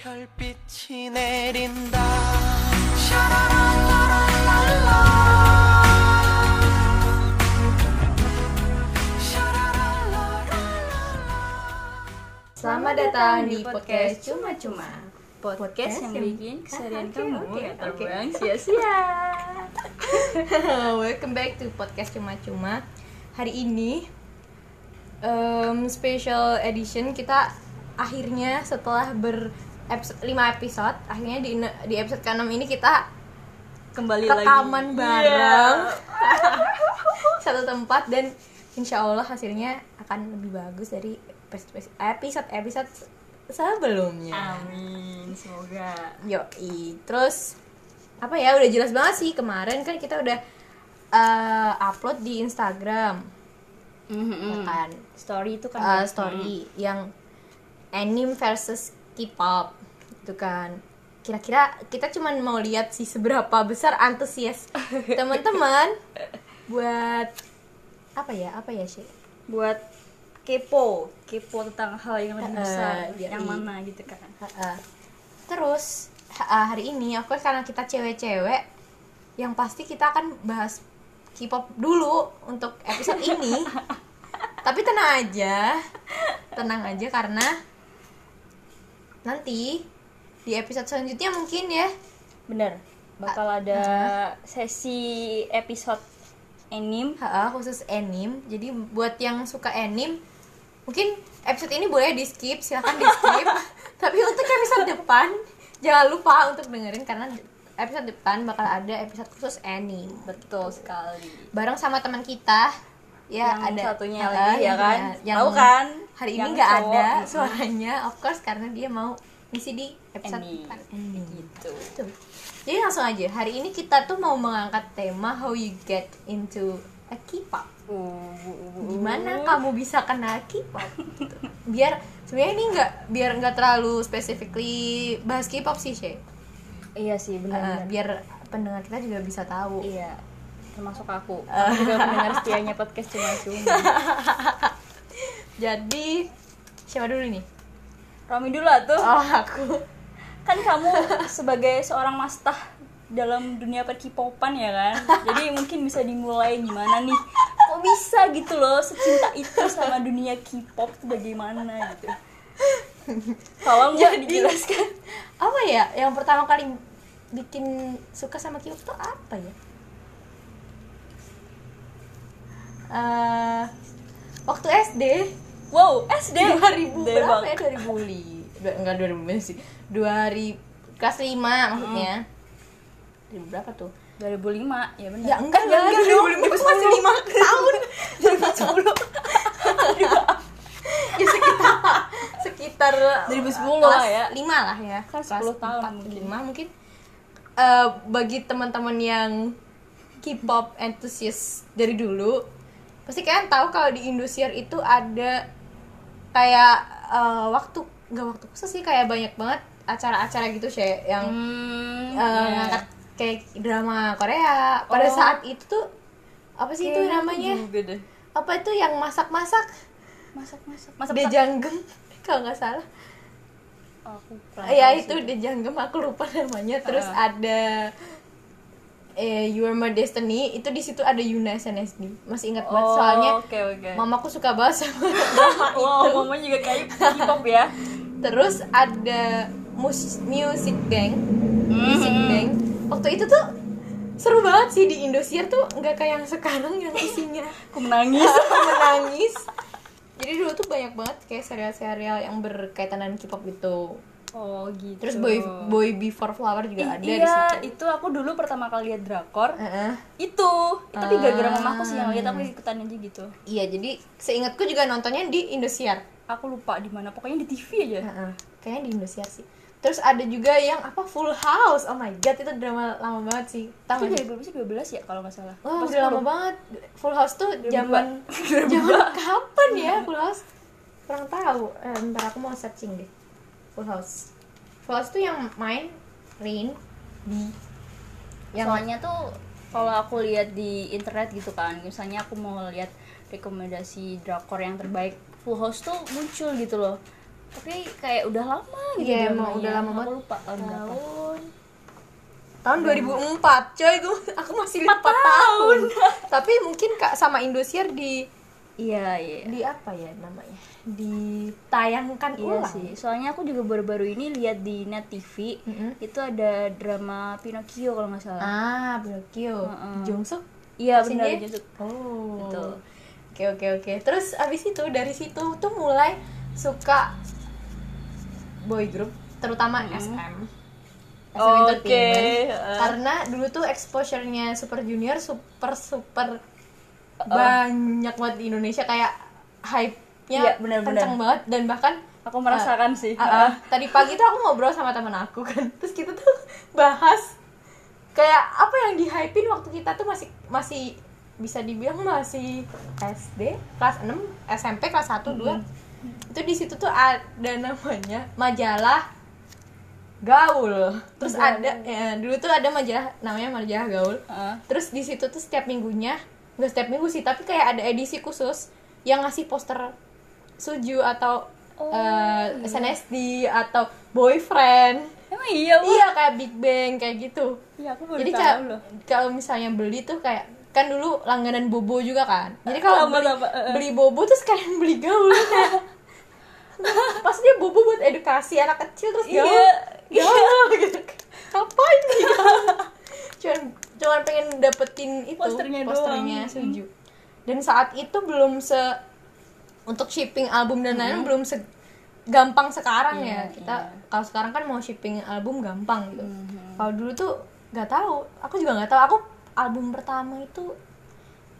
별빛이 내린다 Selamat datang di podcast Cuma-Cuma podcast yang bikin keseharian kamu oke, gak oke. terbang sia-sia. Welcome back to podcast Cuma-Cuma Hari ini um, Special edition kita akhirnya setelah ber episode, 5 episode. Akhirnya di, di episode ke-6 ini kita Kembali lagi. rekaman bareng. Iya. Satu tempat dan insya Allah hasilnya akan lebih bagus dari episode-episode sebelumnya. Amin, semoga. Yoi, terus apa ya udah jelas banget sih. Kemarin kan kita udah eh, upload di Instagram. Ya kan? Story itu kan. Eh, story yang anime versus K-pop itu kan kira-kira kita cuman mau lihat sih seberapa besar antusias teman-teman buat apa ya apa ya sih buat kepo, kepo tentang hal yang lebih besar, iya, yang mana gitu kan. Ha-ha. Terus ha- hari ini aku karena kita cewek-cewek yang pasti kita akan bahas K-pop dulu untuk episode ini. Tapi tenang aja. Tenang aja karena nanti di episode selanjutnya mungkin ya. Bener. Bakal ada sesi episode anime. Ha-ha, khusus anime. Jadi buat yang suka anime mungkin episode ini boleh di skip, silahkan di skip. Tapi untuk episode depan jangan lupa untuk dengerin karena episode depan bakal ada episode khusus anime. Betul sekali. Bareng sama teman kita ya yang ada satunya lagi ya kan. yang Tahu kan? Hari ini nggak ada suaranya, of course karena dia mau ngisi di episode depan anime. Gitu. Jadi langsung aja, hari ini kita tuh mau mengangkat tema how you get into a K-pop. Uh, Gimana kamu bisa kenal K-pop? gitu. Biar sebenarnya ini nggak biar nggak terlalu specifically bahas K-pop sih, Shay. Iya sih, Uh, benar. biar pendengar kita juga bisa tahu. Iya, termasuk aku. Aku juga pendengar setianya podcast cuma-cuma. Jadi siapa dulu nih? Romi dulu lah tuh. Oh, aku. Kan kamu sebagai seorang mastah dalam dunia perkipopan ya kan. Jadi mungkin bisa dimulai gimana nih? Kok bisa gitu loh secinta itu sama dunia K-pop bagaimana gitu. Tolong Jadi- dijelaskan. Apa ya? Yang pertama kali bikin suka sama K-pop tuh apa ya? Eh, waktu SD Wow, SD 2000 Gede berapa ya? 2000 li Dua- enggak 2000 sih. 2000 kelas 5 maksudnya. 2000 berapa tuh? 2005 ya benar. ya enggak ya, lah enggak 2005 itu masih 5 tahun. 2010 ya sekitar sekitar 2010 kelas lah ya. 5 lah ya. Kelas 10 tahun 4, mungkin. 5 mungkin. Eh, bagi teman-teman yang K-pop enthusiast dari dulu pasti kalian tahu kalau di Indosiar itu ada kayak eh, waktu nggak waktu khusus sih kayak banyak banget acara-acara gitu sih yang Hmm, eh, iya. ngangkat kayak drama Korea pada Oh. saat itu tuh apa sih itu namanya juga deh. apa itu yang masak-masak Masak-masak. Masak dejanggem kalau nggak salah Aku ya itu dejanggem aku lupa namanya terus Ah. ada eh You Are My Destiny itu di situ ada Yuna SNSD masih ingat banget Oh, soalnya oke oke. mamaku suka banget sama drama Wow, itu mama juga kayak K-pop ya. terus ada mus Music Bank Hmm. Music Bank waktu itu tuh seru banget sih di Indosiar tuh nggak kayak yang sekarang yang isinya Aku menangis. menangis jadi dulu tuh banyak banget kayak serial-serial yang berkaitan dengan K-pop gitu Oh gitu. terus Boy Boy Before Flower juga I- ada di iya, situ itu aku dulu pertama kali lihat drakor. Heeh. Itu, tapi gara-gara Ah. mamaku sih yang lihat aku ikutan aja gitu. iya jadi seingatku juga nontonnya di Indosiar Aku lupa di mana, pokoknya di TV aja. Heeh. kayaknya di Indosiar sih terus ada juga yang apa Full House oh my god itu drama lama banget sih tahu Itu nggak dari berapa sih? 12 ya kalau nggak salah. Oh, udah lama 10. banget. Full House tuh 2002. zaman zaman kapan ya Full House? Kurang tahu. Eh, ntar aku mau searching deh. Full House. Full House tuh yang main Rin di yang Soalnya tuh kalau aku lihat di internet gitu kan, misalnya aku mau lihat rekomendasi drakor yang terbaik, Full House tuh muncul gitu loh. tapi kayak udah lama gitu Iya, emang udah lama Aku banget. lupa tahun berapa. Tahun. Tahun 2004 coy gue aku masih 4 tahun. Tapi mungkin kak sama Indosiar di iya iya. di apa ya namanya ditayangkan Iya ulang sih, soalnya aku juga baru-baru ini lihat di net TV Mm-mm. itu ada drama Pinocchio kalau nggak salah. ah Pinocchio Heeh. Jungsook Iya benar gitu. oh Betul. oke oke oke terus abis itu dari situ tuh mulai suka boy group terutama SM SM Oke, Entertainment. heeh. karena dulu tuh exposure-nya Super Junior super super banyak banget di Indonesia kayak hype-nya Iya, benar-benar. kenceng banget dan bahkan Aku merasakan sih. Ah, ah. tadi pagi tuh aku ngobrol sama temen aku kan terus kita tuh bahas kayak apa yang di hypein waktu kita tuh masih masih bisa dibilang masih SD kelas 6 SMP kelas 1 2 itu di situ tuh ada namanya majalah gaul terus ada ya, dulu tuh ada majalah namanya majalah gaul Heeh. terus di situ tuh setiap minggunya nggak setiap minggu sih tapi kayak ada edisi khusus yang ngasih poster suju atau Oh, eh, SNSD atau boyfriend. Emang iya, Bu? iya kayak Big Bang kayak gitu. Iya, aku baru jadi tahu loh. kalau misalnya beli tuh kayak kan dulu langganan bobo juga kan. Jadi kalau Sama, beli, eh, eh. beli bobo tuh sekalian beli gaul. Kayak pas dia bobo buat edukasi anak kecil terus Iya, gaul. Gaul gitu. Ngapain gaul cuman cuman pengen dapetin itu Posternya posternya doang. suju dan saat itu belum se untuk shipping album dan lain-lain belum se gampang sekarang Iya, ya kita iya. kalau sekarang kan mau shipping album gampang gitu Mhm. kalau dulu tuh nggak tahu aku juga nggak tahu aku album pertama itu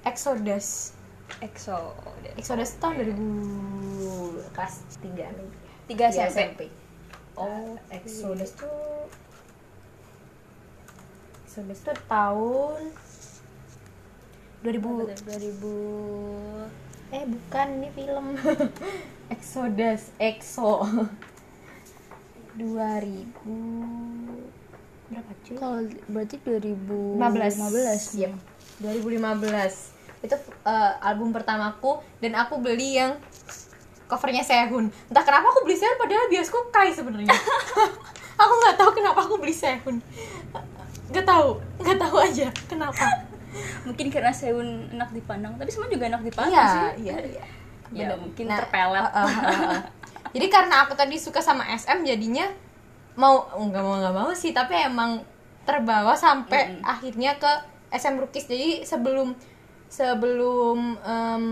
Exodus EXO. Exodus tahun 2000 kelas 3 maybe Tiga Iya, SMP. oh Exodus tuh Exodus tuh tahun 2000 2000 eh bukan ini film. Exodus EXO. 2000 berapa cuy? kalau berarti 2015 15 Yep. 2015 itu eh, album pertamaku dan aku beli yang covernya Sehun. Entah kenapa aku beli Sehun padahal biasku Kai sebenarnya. Aku nggak tahu kenapa aku beli Sehun. Nggak tahu nggak tahu aja kenapa mungkin karena Sehun enak dipandang tapi semua juga enak dipandang iya sih iya iya Ya, Bener. mungkin terpelet. uh, uh, uh, uh. jadi karena aku tadi suka sama SM jadinya mau nggak mau nggak mau sih tapi emang terbawa sampai akhirnya ke SM Rookies jadi sebelum sebelum em,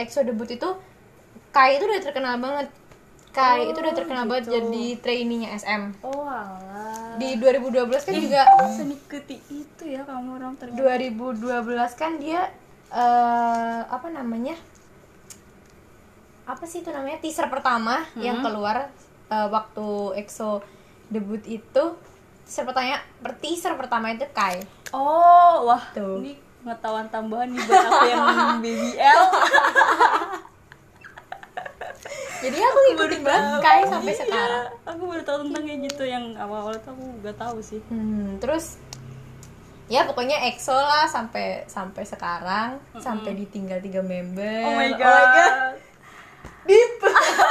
EXO debut itu Kai itu udah terkenal banget Kai itu udah terkenal banget jadi trainee-nya SM oh alah. Di 2012 kan juga semikuti itu ya kamu orang ternyata 2012 kan dia eh apa namanya? Apa sih itu namanya? Teaser pertama yang keluar eh, waktu EXO debut itu. Teaser pertama per teaser pertama itu Kai. Oh wah Tuh. ini pengetahuan tambahan nih buat aku yang BBL jadi aku ngikutin banget Kai sampai Iya, sekarang. aku baru tahu tentang kayak gitu yang awal-awal tuh aku gak tahu sih. Hmm, terus ya pokoknya EXO lah sampai sampai sekarang. Sampai ditinggal tiga member. Oh my god, Deep.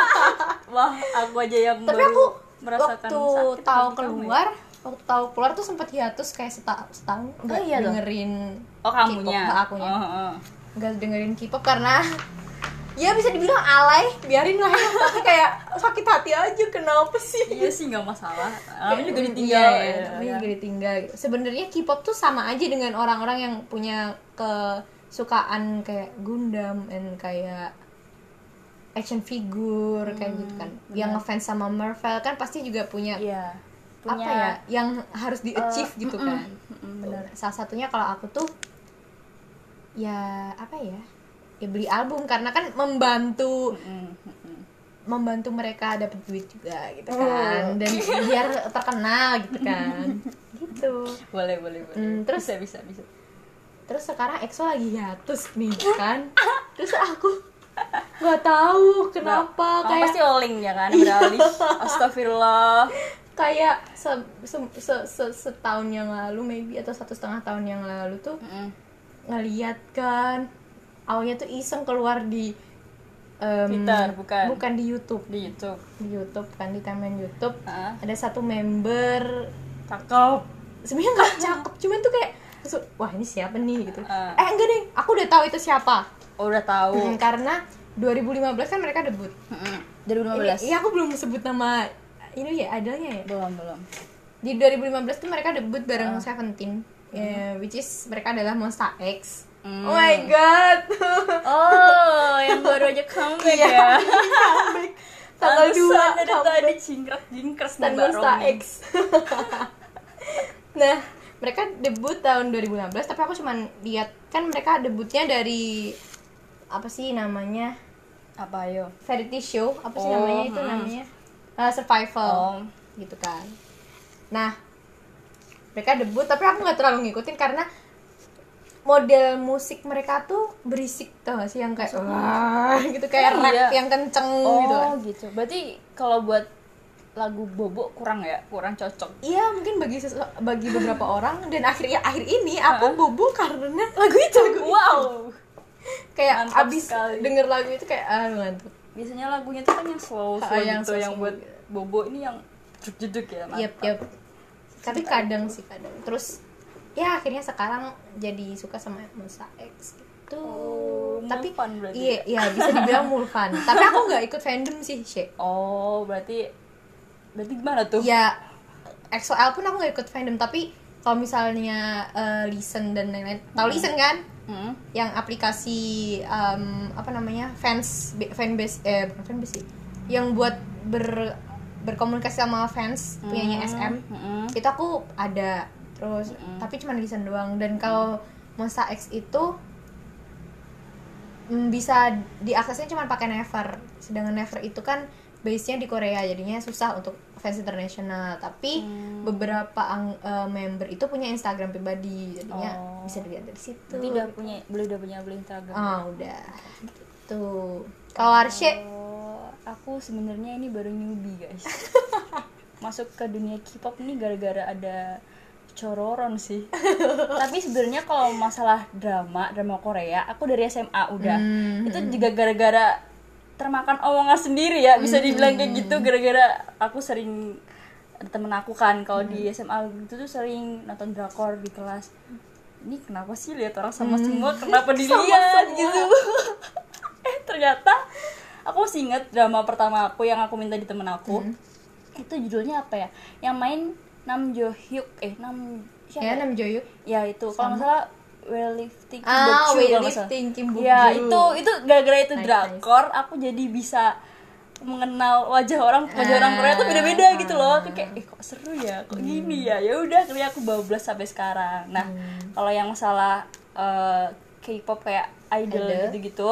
wah aku aja yang tapi baru aku merasakan waktu sakit tahu ya. keluar waktu tahu keluar tuh sempat hiatus kayak seta- setahun nggak iya dong. dengerin oh kamunya? Nggak akunya oh, oh. nggak dengerin K-pop karena ya bisa dibilang alay. Biarin lah. Ya tapi kayak sakit hati aja kenapa sih? Iya sih nggak masalah. Kamu juga Iya, ditinggal. Iya, ya, namanya ya. juga ditinggal. Gitu. sebenarnya K-pop tuh sama aja dengan orang-orang yang punya kesukaan kayak Gundam and kayak action figure kayak gitu kan. yang ngefans sama Marvel kan pasti juga punya iya apa punya ya yang harus di achieve gitu mm-mm, kan. mm-mm, Tuh. salah satunya kalau aku tuh ya apa ya ya beli album karena kan membantu Mm, mm, membantu mereka dapat duit juga gitu Oh. kan. Dan biar terkenal gitu kan. Gitu. Boleh boleh boleh. Hmm, terus- bisa bisa bisa. terus sekarang EXO lagi hiatus nih kan? Terus aku nggak tahu kenapa Kamu kayak pasti oling ya kan beralih. Astagfirullah. Kayak se, se, se, se- setahun yang lalu maybe atau satu setengah tahun yang lalu tuh Mm, ngeliat kan awalnya tuh iseng keluar di em, Twitter, bukan. bukan di YouTube. Di YouTube. Di YouTube kan di timeline YouTube. Ah. ada satu member cakep. Sebenarnya nggak cakep cuman tuh kayak wah ini siapa nih? Gitu. Ah. eh enggak deh aku udah tahu itu siapa. Oh, udah tahu. Hmm, karena 2015 kan mereka debut. Ini, 2015 iya aku belum sebut nama ini ya adanya ya? Belum belum. Di 2015 tuh mereka debut bareng Ah. Seventeen ya, which is mereka adalah Monsta X Hmm. oh my god oh yang baru aja comeback Iya, ya comeback. tanggal 2 Pantesan dari tadi cingkrak jingkras dan Mbak. X nah mereka debut tahun 2016 tapi aku cuman lihat kan mereka debutnya dari apa sih namanya apa ayo variety show apa sih Oh, namanya itu hmm. namanya Uh, survival Oh. gitu kan nah mereka debut tapi aku nggak terlalu ngikutin karena model musik mereka tuh berisik tau gak sih? Yang kayak wah gitu kayak Oh, rap iya. yang kenceng oh gitu kan. gitu. Berarti kalau buat lagu bobo kurang ya? Kurang cocok. Iya mungkin bagi bagi beberapa orang dan akhirnya akhir ini aku bobo karena lagu itu? wow. Kayak Mantap abis sekali. denger lagu itu kayak ah ngantuk biasanya lagunya tuh kan yang slow Ah, slow yang gitu yang slow-slow buat bobo ini yang juk-juk ya mantap. Yep, yep. Tapi kadang sih kadang. Terus ya akhirnya sekarang jadi suka sama Monsta X gitu. Oh, tapi Mulfan berarti iya, iya bisa dibilang Mulfan. tapi aku nggak ikut fandom sih, She. oh berarti berarti gimana tuh Ya XOL pun aku nggak ikut fandom, tapi kalau misalnya eh, listen dan lain-lain, tahu listen kan? Hmm. Yang aplikasi em, apa namanya fans fanbase eh bukan fanbase sih, yang buat ber berkomunikasi sama fans punyanya SM Mm-mm. itu aku ada terus. Tapi cuma listen doang. Dan kalau Monsta X itu mm, bisa diaksesnya cuma pakai Never. Sedangkan Never itu kan base nya di Korea jadinya susah untuk fans internasional. Tapi beberapa ang- eh, member itu punya Instagram pribadi jadinya Oh. bisa dilihat dari situ. Berarti udah punya boleh udah punya beli Instagram. Ah udah. Gitu. Kalau Arsye? Oh, aku sebenarnya ini baru newbie guys. Masuk ke dunia K-pop ini gara-gara ada cororon sih. Tapi sebenarnya kalau masalah drama, drama Korea, aku dari SMA udah. Hmm. Itu juga gara-gara termakan omongan sendiri ya, bisa dibilang kayak gitu gara-gara aku sering temen aku kan kalau di SMA gitu tuh sering nonton drakor di kelas. Ini kenapa sih lihat orang sama semua? Kenapa dilihat gitu? eh ternyata aku masih inget drama pertama aku yang aku minta di temen aku itu judulnya apa ya yang main Nam Jo Hyuk eh Nam siapa? Ya Nam Joyuk ya itu. Kalau nggak salah weightlifting Kim ah Bok weightlifting Kim Bok ya itu itu gara-gara itu Nice, drakor aku jadi bisa mengenal wajah orang wajah orang Ah, Korea tuh beda-beda gitu loh. Tuh kayak eh kok seru ya? Kok gini ya? Ya udah akhirnya aku bablas sampai sekarang. Nah Hmm. kalau yang masalah eh, K-pop kayak idol Idol. gitu-gitu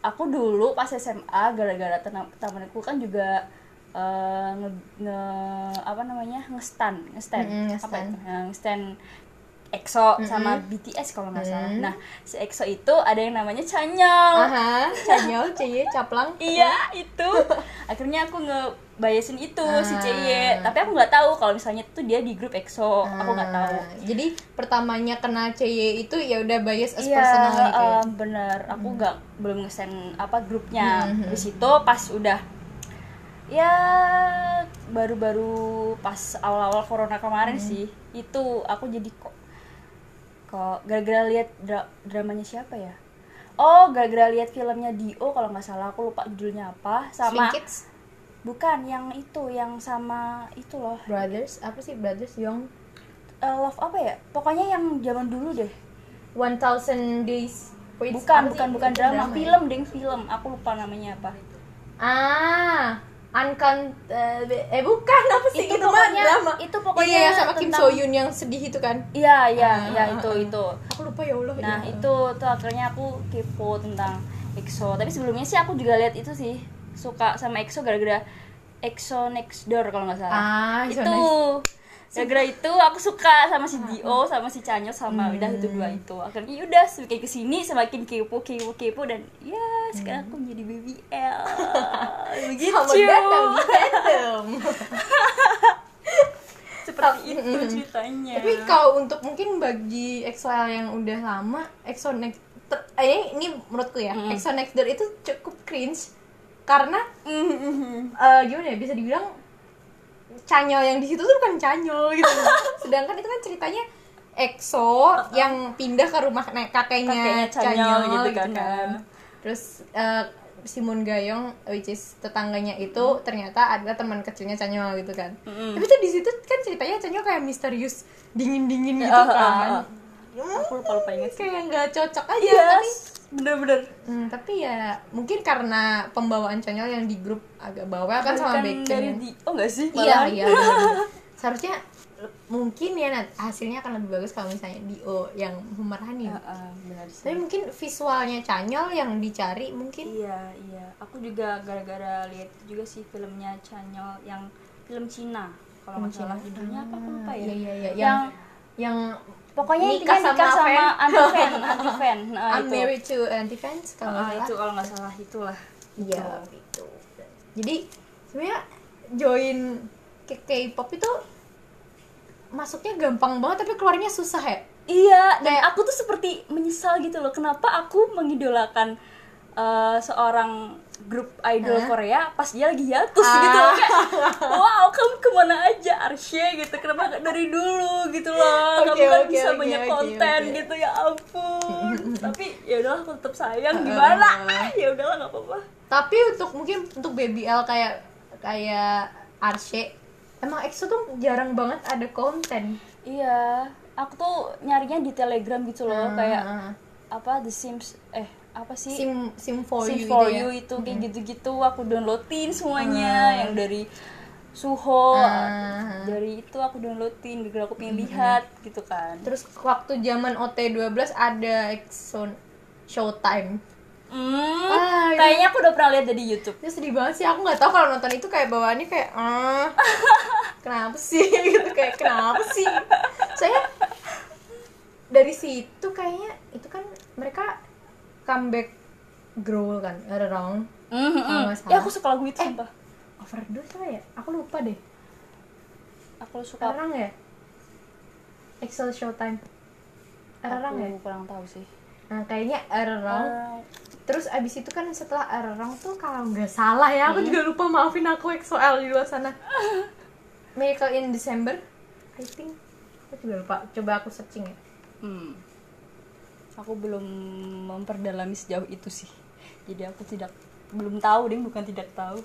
aku dulu pas SMA gara-gara teman temanku kan juga eh, nge, nge- apa namanya? Ngestan ngestan Mm-mm, apa ngestan. itu? Nah, ngestan EXO sama BTS kalau nggak salah. Nah si EXO itu ada yang namanya Chanyeol aha. Canyol Cie Caplang. Iya itu. Akhirnya aku ngebayasin itu si Ah. Cie tapi aku nggak tahu kalau misalnya itu dia di grup EXO. Aku nggak tahu. Ah, Jadi pertamanya kena CY itu ya udah bias as Iya, personal gitu ya. eh, bener. Aku nggak belum ngesen apa grupnya. Hmm, Di situ pas udah ya baru-baru pas awal-awal corona kemarin Hmm. sih itu aku jadi kok kok gara-gara lihat dra- dramanya siapa ya? Oh, gara-gara lihat filmnya Dio kalau nggak salah aku lupa judulnya apa sama Swing Kids, bukan yang itu yang sama itu loh Brothers, apa sih Brothers Young Eh, love apa ya? Pokoknya yang zaman dulu deh. 1000 Days Wait, bukan bukan bukan Itu drama, ya? film deng film aku lupa namanya apa Ah, Uncount eh, eh bukan apa sih Itu itu, pokoknya- drama. itu pokoknya iya, sama Kim So Yoon yang sedih itu kan. iya iya Ah, iya ah, itu ah. itu Aku lupa ya Allah. nah ya. itu tuh akhirnya aku kepo tentang EXO tapi sebelumnya sih aku juga lihat itu sih suka sama EXO gara-gara EXO Next Door kalau nggak salah Ah, itu gara-gara itu aku suka sama si Dio sama si Chanyeol sama Hmm. udah itu dua itu. Akhirnya ya udah semakin ke sini semakin kepo kepo kepo dan ya sekarang aku menjadi BBL begitu. Selamat datang di fandom. seperti itu ceritanya. Tapi kalau untuk mungkin bagi EXO yang udah lama, EXO Next eh, ini menurutku ya, EXO Next Door itu cukup cringe karena Mm-hmm. eh, gimana ya bisa dibilang canyol yang di situ tuh bukan canyol gitu sedangkan itu kan ceritanya EXO yang pindah ke rumah nek- kakeknya, Kakeknya Canyol canyol gitu gitu kan. kan, terus eh, si Moon Gayong which is tetangganya itu Mm. ternyata ada teman kecilnya canyol gitu kan Mm-mm. tapi tuh di situ kan ceritanya canyol kayak misterius dingin dingin gitu ah, kan ah, Aku lupa lupa inget sih. kayak nggak cocok aja Yes, tapi bener-bener. Hmm, tapi ya mungkin karena pembawaan channel yang di grup agak bawel kan sama Bukan backend di, oh enggak sih? iya Malahan. iya bener-bener. seharusnya mungkin ya hasilnya akan lebih bagus kalau misalnya Dio yang Ah, ah, benar sih. tapi mungkin visualnya Canyol yang dicari mungkin Iya, iya. Aku juga gara-gara lihat juga sih filmnya Chanyol yang film Cina. Kalau nggak salah judulnya apa aku lupa ya. iya iya iya yang yang pokoknya nikah intinya nikah sama sama anti fan, anti fan. Nah, I'm itu. married to anti fans kalau nggak Ah, salah itu kalau nggak salah itulah. Iya gitu. Jadi sebenarnya join ke K-pop itu masuknya gampang banget tapi keluarnya susah ya. Iya, dan Kayak- aku tuh seperti menyesal gitu loh. Kenapa aku mengidolakan eh, seorang grup idol Hah? Korea pas dia lagi hiatus Ah. gitu loh. Kayak, wow, kamu ke mana aja Arsye gitu. Kenapa dari dulu gitu loh? Oke, kamu kan oke, bisa oke, banyak oke, konten oke. gitu ya ampun. Tapi ya udahlah aku tetap sayang Ah. gimana? ya udahlah nggak apa-apa. Tapi untuk mungkin untuk BBL kayak kayak Arsye emang EXO tuh jarang banget ada konten. Iya, aku tuh nyarinya di Telegram gitu loh, Ah, kayak ah. apa The Sims eh apa sih? Sim Sim for Sim you for itu ya. you itu kayak gitu-gitu aku downloadin semuanya yang dari Suho Ah. dari itu aku downloadin gara aku pengen lihat gitu kan Terus waktu zaman OT12 ada EXO Showtime. hmm, Ah, kayaknya aku udah pernah lihat dari YouTube Itu sedih banget sih, aku nggak tahu kalau nonton itu kayak bawaannya kayak ah kenapa sih gitu kayak kenapa sih? Saya dari situ kayaknya itu kan mereka comeback growl kan around Mhm, Kalau nggak ya aku suka lagu itu Eh. sumpah overdose apa ya? Aku lupa deh. aku suka Arang ya? Excel Showtime. Arang ya? aku kurang tahu sih Nah, kayaknya Arang. Eh, Terus abis itu kan setelah Arang tuh kalau nggak salah ya, aku juga lupa maafin aku EXO-L di luar sana. Miracle in December, I think. Aku juga lupa. Coba aku searching ya. hmm. Aku belum memperdalami sejauh itu sih jadi aku tidak belum tahu ding bukan tidak tahu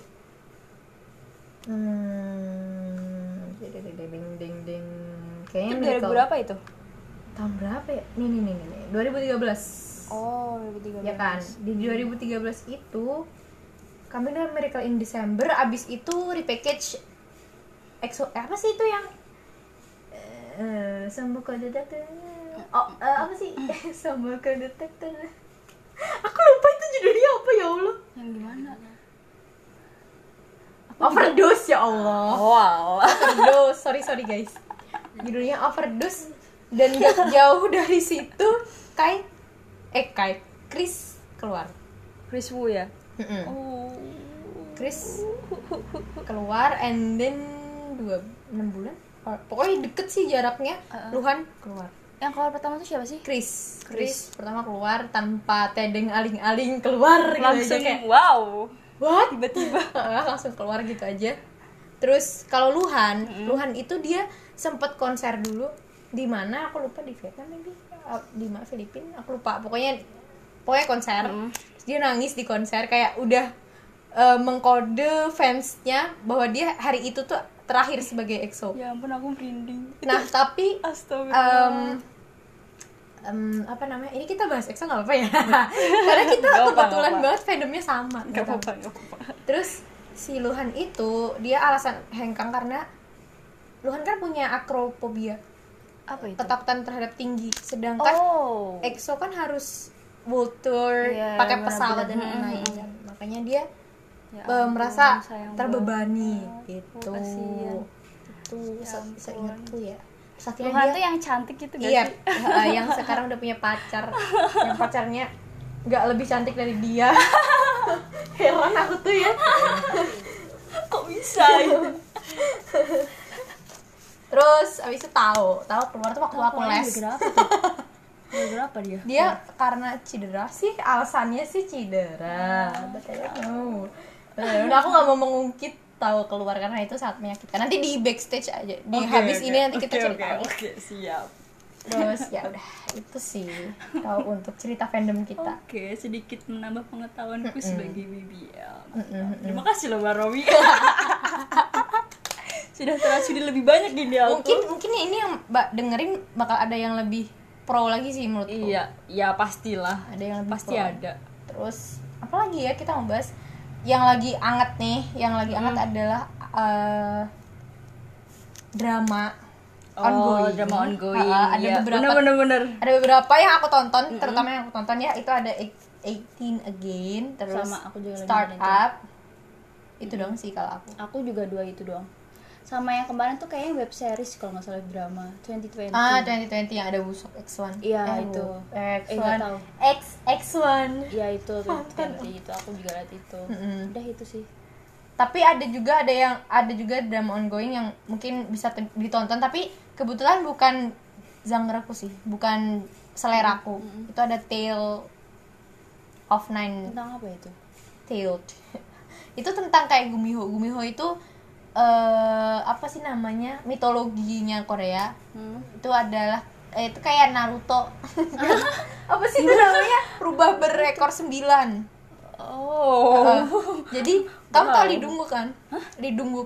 Hmm, ding ding ding. Kayaknya itu Miracle. 2000 berapa itu Tahun berapa ya? Nih nih nih nih. nih. 2013. oh 2013 Ya kan? Di 2013 itu kami dengan Miracle in December abis itu repackage EXO eh, apa sih itu yang eh sama kode detektor oh eh, apa sih? Sama kode detektor aku lupa itu judulnya apa ya Allah. Yang gimana? Overdose ya Allah. Wow. Overdose. Sorry sorry guys. Judulnya overdose. Dan gak jauh dari situ Kai eh Kai Chris keluar. Chris Wu ya? Mm-mm. oh. Chris keluar and then dua enam bulan? Oh, pokoknya deket sih jaraknya. Uh-uh. Luhan keluar yang keluar pertama tuh siapa sih? Chris. Chris. Pertama keluar tanpa tedeng aling-aling keluar gitu langsung aja kayak wow. What? Tiba-tiba. Langsung keluar gitu aja. Terus kalau Luhan Luhan itu dia sempet konser dulu di mana? Aku lupa di Vietnam maybe? Uh, di mana Filipina aku lupa. Pokoknya pokoknya konser. Terus dia nangis di konser kayak udah uh, mengkode fansnya bahwa dia hari itu tuh terakhir sebagai EXO ya ampun aku merinding. Nah tapi astaga em, apa namanya ini kita bahas EXO nggak apa ya karena kita apa, kebetulan apa. banget fandomnya sama nggak gitu. apa-apa nggak apa-apa Terus si Luhan itu dia alasan hengkang karena Luhan kan punya akrofobia, apa itu ketakutan terhadap tinggi. Sedangkan oh EXO kan harus world tour, Iya, pakai pesawat dan Mm-mm. lain-lain. kan. Makanya dia Ya ampun, merasa terbebani banget. gitu. Oh, kasihan. Itu Ya se- ampun. seingatku ya. Akhirnya Tuhan dia tuh yang cantik gitu gak iya, sih? eh, yang sekarang udah punya pacar. yang pacarnya nggak lebih cantik dari dia. Heran aku tuh ya. kok bisa gitu Terus abis itu tahu, tahu keluar tuh waktu aku les. apa apa dia? Dia karena cedera sih alasannya sih cedera. I don't know Eh, udah aku nggak mau mengungkit tahu keluar karena itu sangat menyakitkan nanti di backstage aja di Oke, habis oke. ini nanti kita Oke, ceritain oke, oke, siap terus ya udah itu sih kalau untuk cerita fandom kita Oke, sedikit menambah pengetahuanku sebagai BBL. Terima kasih loh Mbak Romi. Sudah terasudi lebih banyak gini aku. mungkin mungkin ini yang mbak dengerin bakal ada yang lebih pro lagi sih menurutku Iya, ya pastilah. ada yang lebih Pasti pro. ada. terus apa lagi ya kita mau bahas yang lagi anget nih yang lagi anget adalah eh, drama Oh, drama ongoing. Ha, ada Iya, beberapa bener-bener. ada beberapa yang aku tonton terutama yang aku tonton ya itu ada 18 again terus Sama, aku juga start up itu dong sih kalau aku Aku juga dua itu doang. Sama yang kemarin tuh kayaknya web series kalau nggak salah drama 2020. ah 2020 yang ada Wusok X1 Iya, Eh, itu. X1 Eh. X X1 Iya itu 2020 itu aku juga lihat itu. Mm-mm. Udah itu sih. tapi ada juga ada yang ada juga drama ongoing yang mungkin bisa ditonton tapi kebetulan bukan genre-ku sih bukan seleraku itu ada Tale of Nine Tentang apa itu? Tailed itu tentang kayak Gumiho Gumiho itu eh apa sih namanya mitologinya Korea Hmm. itu adalah eh, itu kayak Naruto apa sih itu namanya rubah berekor sembilan Oh. Uh, jadi kamu tahu Lidunggu kan? Lidunggu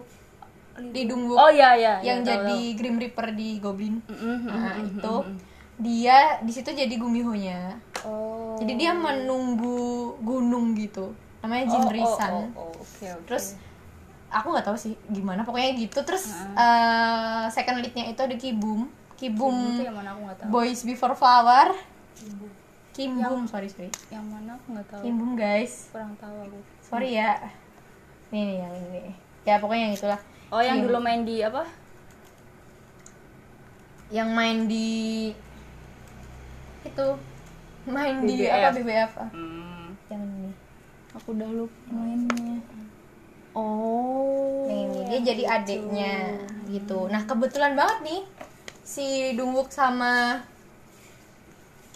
Lidunggu Oh iya iya. yang iya, tahu, jadi Grim Reaper di Goblin. tahu. Mm, mm, Nah, mm, itu dia di situ jadi Gumiho-nya. Oh. Jadi dia menunggu gunung gitu. Namanya Jinrisan. Oh, oh, oh, oke oke. Terus aku nggak tahu sih gimana pokoknya gitu. Terus eh, second lead-nya itu ada Kibum. Kibum. Boys Before Flower. Kimbum, sorry sorry. Yang mana aku nggak tahu. Kimbum guys. Kurang tahu aku. sorry ya nih nih yang ini ya pokoknya yang itulah Oh yang Kim. dulu main di apa? yang main di itu main di BBF. apa BBF ah. Hmm. yang ini Aku udah lupa mainnya. Oh. yang ini dia jadi adiknya gitu. Nah kebetulan banget nih si Dungguk sama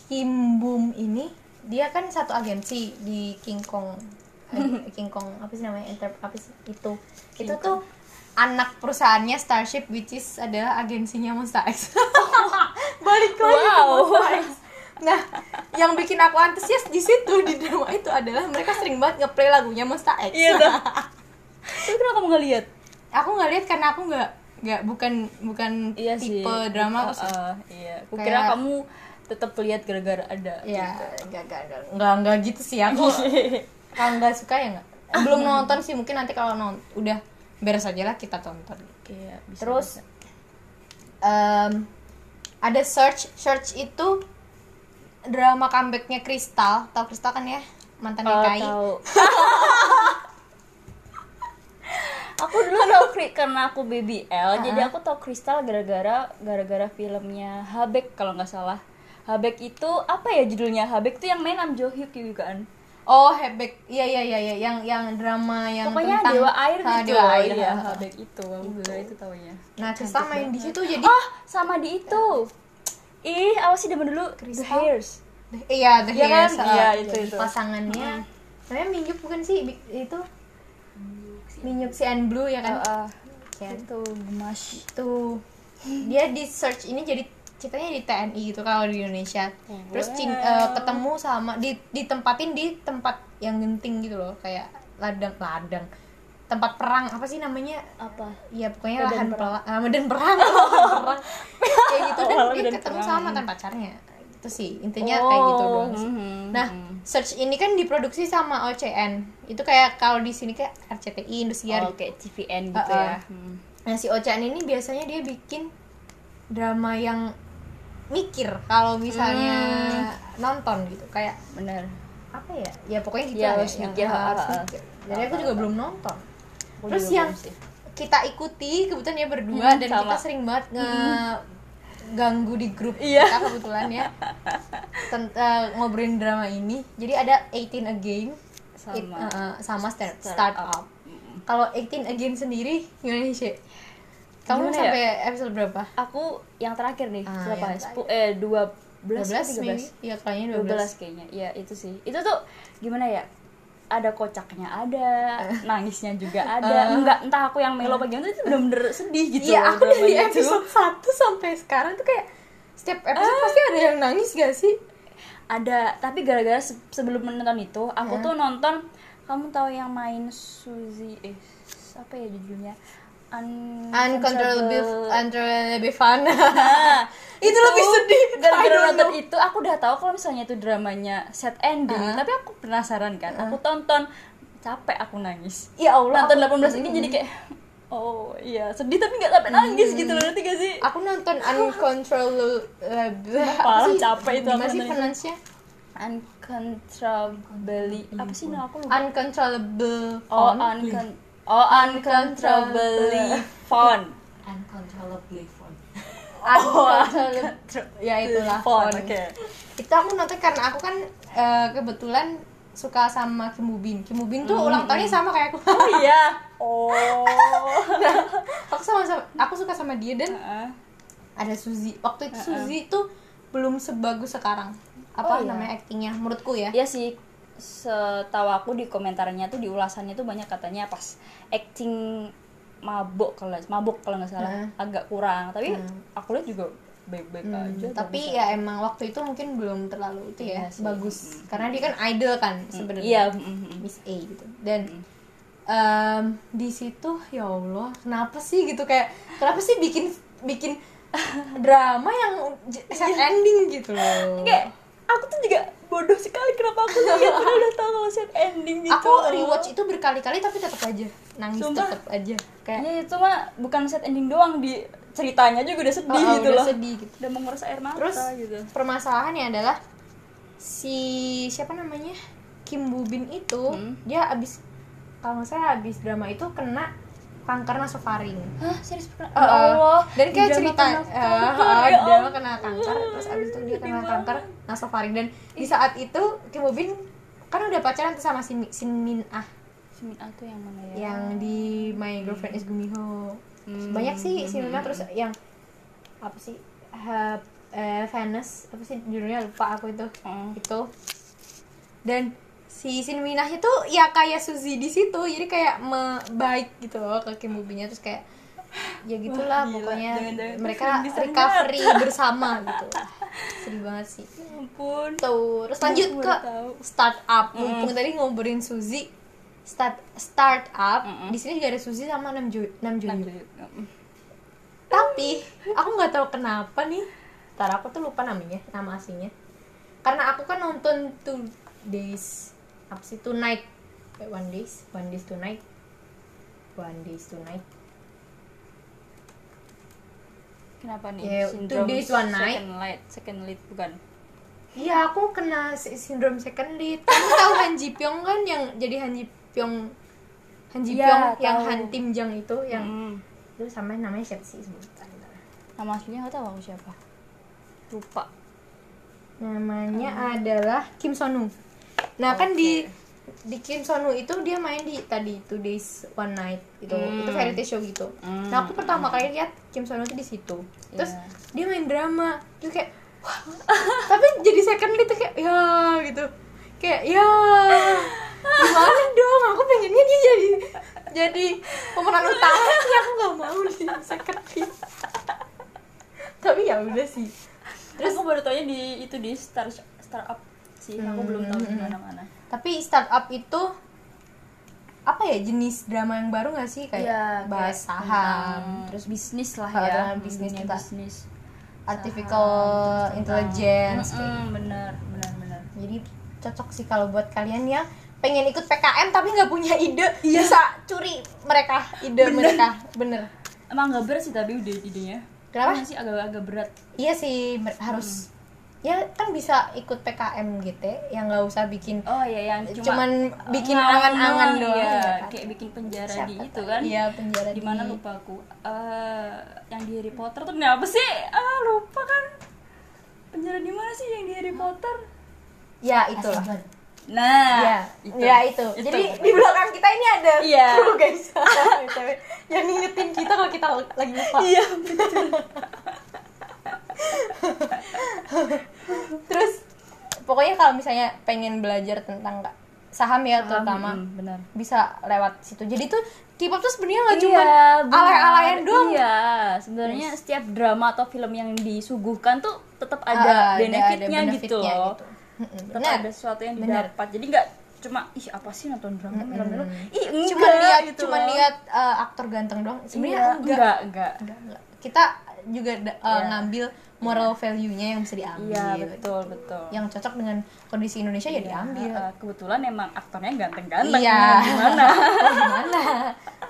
Kim Bum ini dia kan satu agensi di King Kong. Eh, King Kong apa sih namanya? Enter apa sih? Itu. Itu tuh anak perusahaannya Starship which is adalah agensinya Monster X. Balik lagi ke Wow. Monster X. Nah yang bikin aku antusias di situ di drama itu adalah mereka sering banget ngeplay lagunya Monster X. Iya. Tapi kenapa kamu nggak lihat? aku nggak lihat karena aku nggak nggak bukan bukan Iya sih. tipe drama. Uh, uh, iya. Aku Kayak- kira kamu tetap lihat gara-gara ada. ya nggak nggak nggak gitu sih aku kalau nggak suka ya nggak belum nonton sih mungkin nanti kalau nonton udah beres aja lah kita tonton Iya, bisa, terus bisa. em, ada search search itu drama comebacknya Kristal tahu Kristal kan ya mantan Oh, Kai tahu. aku dulu tau karena aku BBL, jadi aku tau Kristal gara-gara gara-gara filmnya Habek kalau nggak salah. Habek itu apa ya judulnya? Habek tuh yang main Nam Jo Hyuk juga kan? oh Hebek iya iya iya iya yang yang drama yang Pokoknya tentang Dewa Air Ah, gitu. Dewa Air Iya, ha. Habek itu. Aku itu taunya. nah Kristal main di situ jadi Oh, sama di itu. Ih, awas sih demen dulu The Kristal? Hairs. Iya, The Iya kan? Hairs, uh, Iya, itu, itu. Pasangannya namanya Minjuk bukan sih itu Minjuk si and Blue ya kan? Ah. Ya. itu gemas. Tuh. Dia di search ini jadi ceritanya di TNI gitu kalau di Indonesia. Terus cin- eh, ketemu sama di ditempatin di tempat yang genting gitu loh, kayak ladang ladang. Tempat perang apa sih namanya? Apa? Iya pokoknya Medan lahan perang. perang, ah, medan perang, perang. kayak gitu dan Oh, dia ketemu perang. sama mantan pacarnya. Itu sih intinya kayak gitu Oh, doang sih. mhm, Nah, search ini kan diproduksi sama OCN. Itu kayak kalau di sini kayak RCTI Indosiar. Oh, kayak TVN gitu Uh-uh. ya. Hmm. Nah, si OCN ini biasanya dia bikin drama yang mikir kalau misalnya nonton gitu. Kayak Bener. apa ya? Ya pokoknya gitu Ya, lah harus yang mikir, harus mikir. Jadi aku juga belum nonton. Terus yang kita ikuti kebetulan ya berdua Hmm, dan sama. kita sering banget nge ganggu di grup Iya. kita kebetulan ya Tent- eh, ngobrolin drama ini jadi ada 18 Again Sama. It- eh, sama Start, Start Up. Up kalau 18 Again sendiri gimana Syek? kamu Gimana ya? sampai episode berapa? Aku yang terakhir nih, Ah, berapa? Sepu- eh dua 12 12 atau 13 maybe. Iya, kayaknya 12. 12 kayaknya iya itu sih itu tuh gimana ya ada kocaknya ada nangisnya juga ada. Enggak entah aku yang melo apa gimana itu bener-bener sedih gitu Iya, aku dari episode 1 sampai sekarang tuh kayak setiap episode pasti ada yang nangis gak sih? ada tapi gara-gara se- sebelum menonton itu aku tuh nonton kamu tahu yang main Suzy eh apa ya judulnya Uncontrollable Uncontrollable. Fun. Nah, itu lebih sedih. Gara-gara nonton know. itu aku udah tahu kalau misalnya itu dramanya set ending tapi aku penasaran kan. Aku tonton capek aku nangis. Ya Allah. nonton aku- 18 ini jadi kayak oh iya sedih tapi nggak sampai nangis gitu loh nanti gak sih? Aku nonton Uncontrollable. Parah, apa sih? capek itu Gimana sih pronounce-nya? uncontrollably apa sih nama aku lupa. Uncontrollable oh uncon oh uncontrollably fun uncontrollably fun Uncontrollable ya itulah fun oke Itu aku nonton karena aku kan eh, kebetulan suka sama Kim Woo Bin. Kim Woo Bin tuh ulang tahunnya sama kayak aku. oh iya oh aku sama, sama aku suka sama dia dan Heeh. ada Suzy. Waktu itu Suzy tuh belum sebagus sekarang. Apa Oh, iya. namanya aktingnya menurutku ya? Iya sih setahu aku di komentarnya tuh di ulasannya tuh banyak katanya pas acting mabuk kalau mabuk kalau nggak salah Heeh. agak kurang. Tapi aku lihat juga baik-baik Hmm, aja tapi ya emang waktu itu mungkin belum terlalu itu ya Iya sih. bagus. Karena dia kan idol kan sebenarnya. Iya mm, mm, mm. Miss A gitu. Dan em, di situ ya Allah kenapa sih gitu kayak kenapa sih bikin bikin drama yang j- set ending gitu loh? Kayak aku tuh juga bodoh sekali kenapa aku lihat padahal udah tahu kalau set ending gitu. Aku rewatch itu berkali-kali tapi tetap aja. Nangis Sumpah. tetap aja. Kayak ya itu mah bukan set ending doang di ceritanya juga udah sedih oh, oh, gitu udah loh. sedih gitu. Udah menguras air mata terus gitu. permasalahannya adalah si siapa namanya? Kim Woo Bin itu Hmm. dia abis kalau nggak salah abis drama itu kena kanker nasofaring hah? Serius? Pernah? Uh, ya Allah. Dan kayak cerita uh, uh, ya dia kena kanker terus abis itu dia kena kanker nasofaring dan di saat itu Kim Woo Bin kan udah pacaran tuh sama si Shin Min Ah. Simin Ah tuh yang mana ya? Yang di My Girlfriend Is Gumiho Hmm. banyak sih Shin Min Ah terus yang apa sih? Ha- eh, Venus. Apa sih judulnya? Lupa aku itu. Hmm. itu. Dan si Shin Minah itu ya kayak Suzy di situ jadi kayak me- baik gitu loh ke Kim Woo Bin-nya terus kayak ya gitulah Wah, gila. pokoknya Jangan-jangan mereka recovery bersama gitu sedih banget sih Ya ampun tuh terus lanjut ke startup mumpung tadi ngobrolin Suzy start startup Mm-mm. di sini juga ada Suzy sama Nam Jo Nam Jo Nah, Hyuk. jadi, mm. tapi aku nggak tahu kenapa nih Ntar aku tuh lupa namanya nama aslinya karena aku kan nonton two days apa sih tonight eh, one days one days tonight one days tonight Kenapa nih? Ya, Syndrome two days, one night. Second light, second lead bukan? Iya aku kena si- sindrom second lead kamu tahu Han Ji Pyong kan yang jadi Han Ji Pyong Han Ji Iya, Pyong yang tahu. Han Tim Jang itu yang Hmm. itu sama namanya siapa sih sebutan Nama aslinya nggak tahu aku siapa. Lupa. namanya adalah Kim Sonu nah kan di di Kim Sonu itu dia main di tadi Two Days One Night itu Hmm. itu variety show gitu. Hmm. nah aku pertama kali lihat Kim Sonu itu di situ. Terus Iya. dia main drama terus kayak wah. Tapi jadi second lead tuh kayak ya gitu. Kayak ya. Gimana dong aku pengennya dia jadi jadi pemeran utama. Tapi aku nggak mau di second lead. Tapi ya udah sih. Terus aku baru taunya di itu di Star Startup sih. Aku belum tahu di mana-mana. tapi startup itu apa ya jenis drama yang baru nggak sih kayak Iya, bahas kayak saham tentang terus bisnis lah ya. bisnis kita. bisnis. artificial intelligence kayak Mm-mm, bener, bener, bener. jadi cocok sih kalau buat kalian yang pengen ikut PKM tapi nggak punya ide bisa curi mereka ide mereka bener Emang nggak berat sih tapi udah idenya. Kenapa? Iya sih agak-agak berat. iya sih harus ya kan bisa ikut PKM gitu yang nggak usah bikin Oh iya yang cuma cuman bikin angan-angan doang, doang iya. ya kan? kayak bikin penjara Siapa di itu kan iya penjara di mana lupa aku Eh, yang di Harry Potter tuh apa sih ah lupa kan penjara di mana sih yang di Harry Potter ya Azkaban. nah ya itu. ya itu. jadi di belakang kita ini ada Iya. kru guys yang ngingetin kita kalau kita lagi lupa iya terus pokoknya kalau misalnya pengen belajar tentang saham ya terutama Hmm, benar bisa lewat situ jadi tuh K-pop tuh sebenarnya nggak cuma Iya, benar. alay-alayan doang Iya, sebenarnya setiap drama atau film yang disuguhkan tuh tetap Ah, ada benefitnya gitu benefitnya loh. gitu. Tetap benar. ada sesuatu yang Benar. didapat. Jadi nggak cuma ih apa sih nonton drama melo-melo. Ih, enggak cuma lihat gitu cuma lihat uh, aktor ganteng doang sebenarnya Iya, enggak. enggak, enggak. Enggak, enggak. kita juga uh, Iya. ngambil moral value-nya yang bisa diambil. Iya, betul, betul. yang cocok dengan kondisi Indonesia ya diambil. Eh, kebetulan emang aktornya ganteng-ganteng. iya. Mau Gimana? Mau gimana?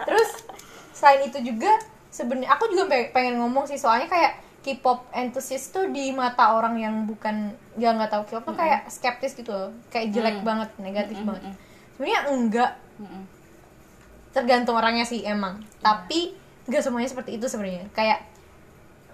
Terus selain itu juga sebenarnya aku juga pe- pengen ngomong sih soalnya kayak K-pop enthusiast tuh di mata orang yang bukan ya nggak tahu K-pop tuh kayak skeptis gitu loh. Kayak jelek banget negatif banget. sebenarnya enggak. Mm-mm. tergantung orangnya sih emang. Tapi nggak semuanya seperti itu sebenarnya. Kayak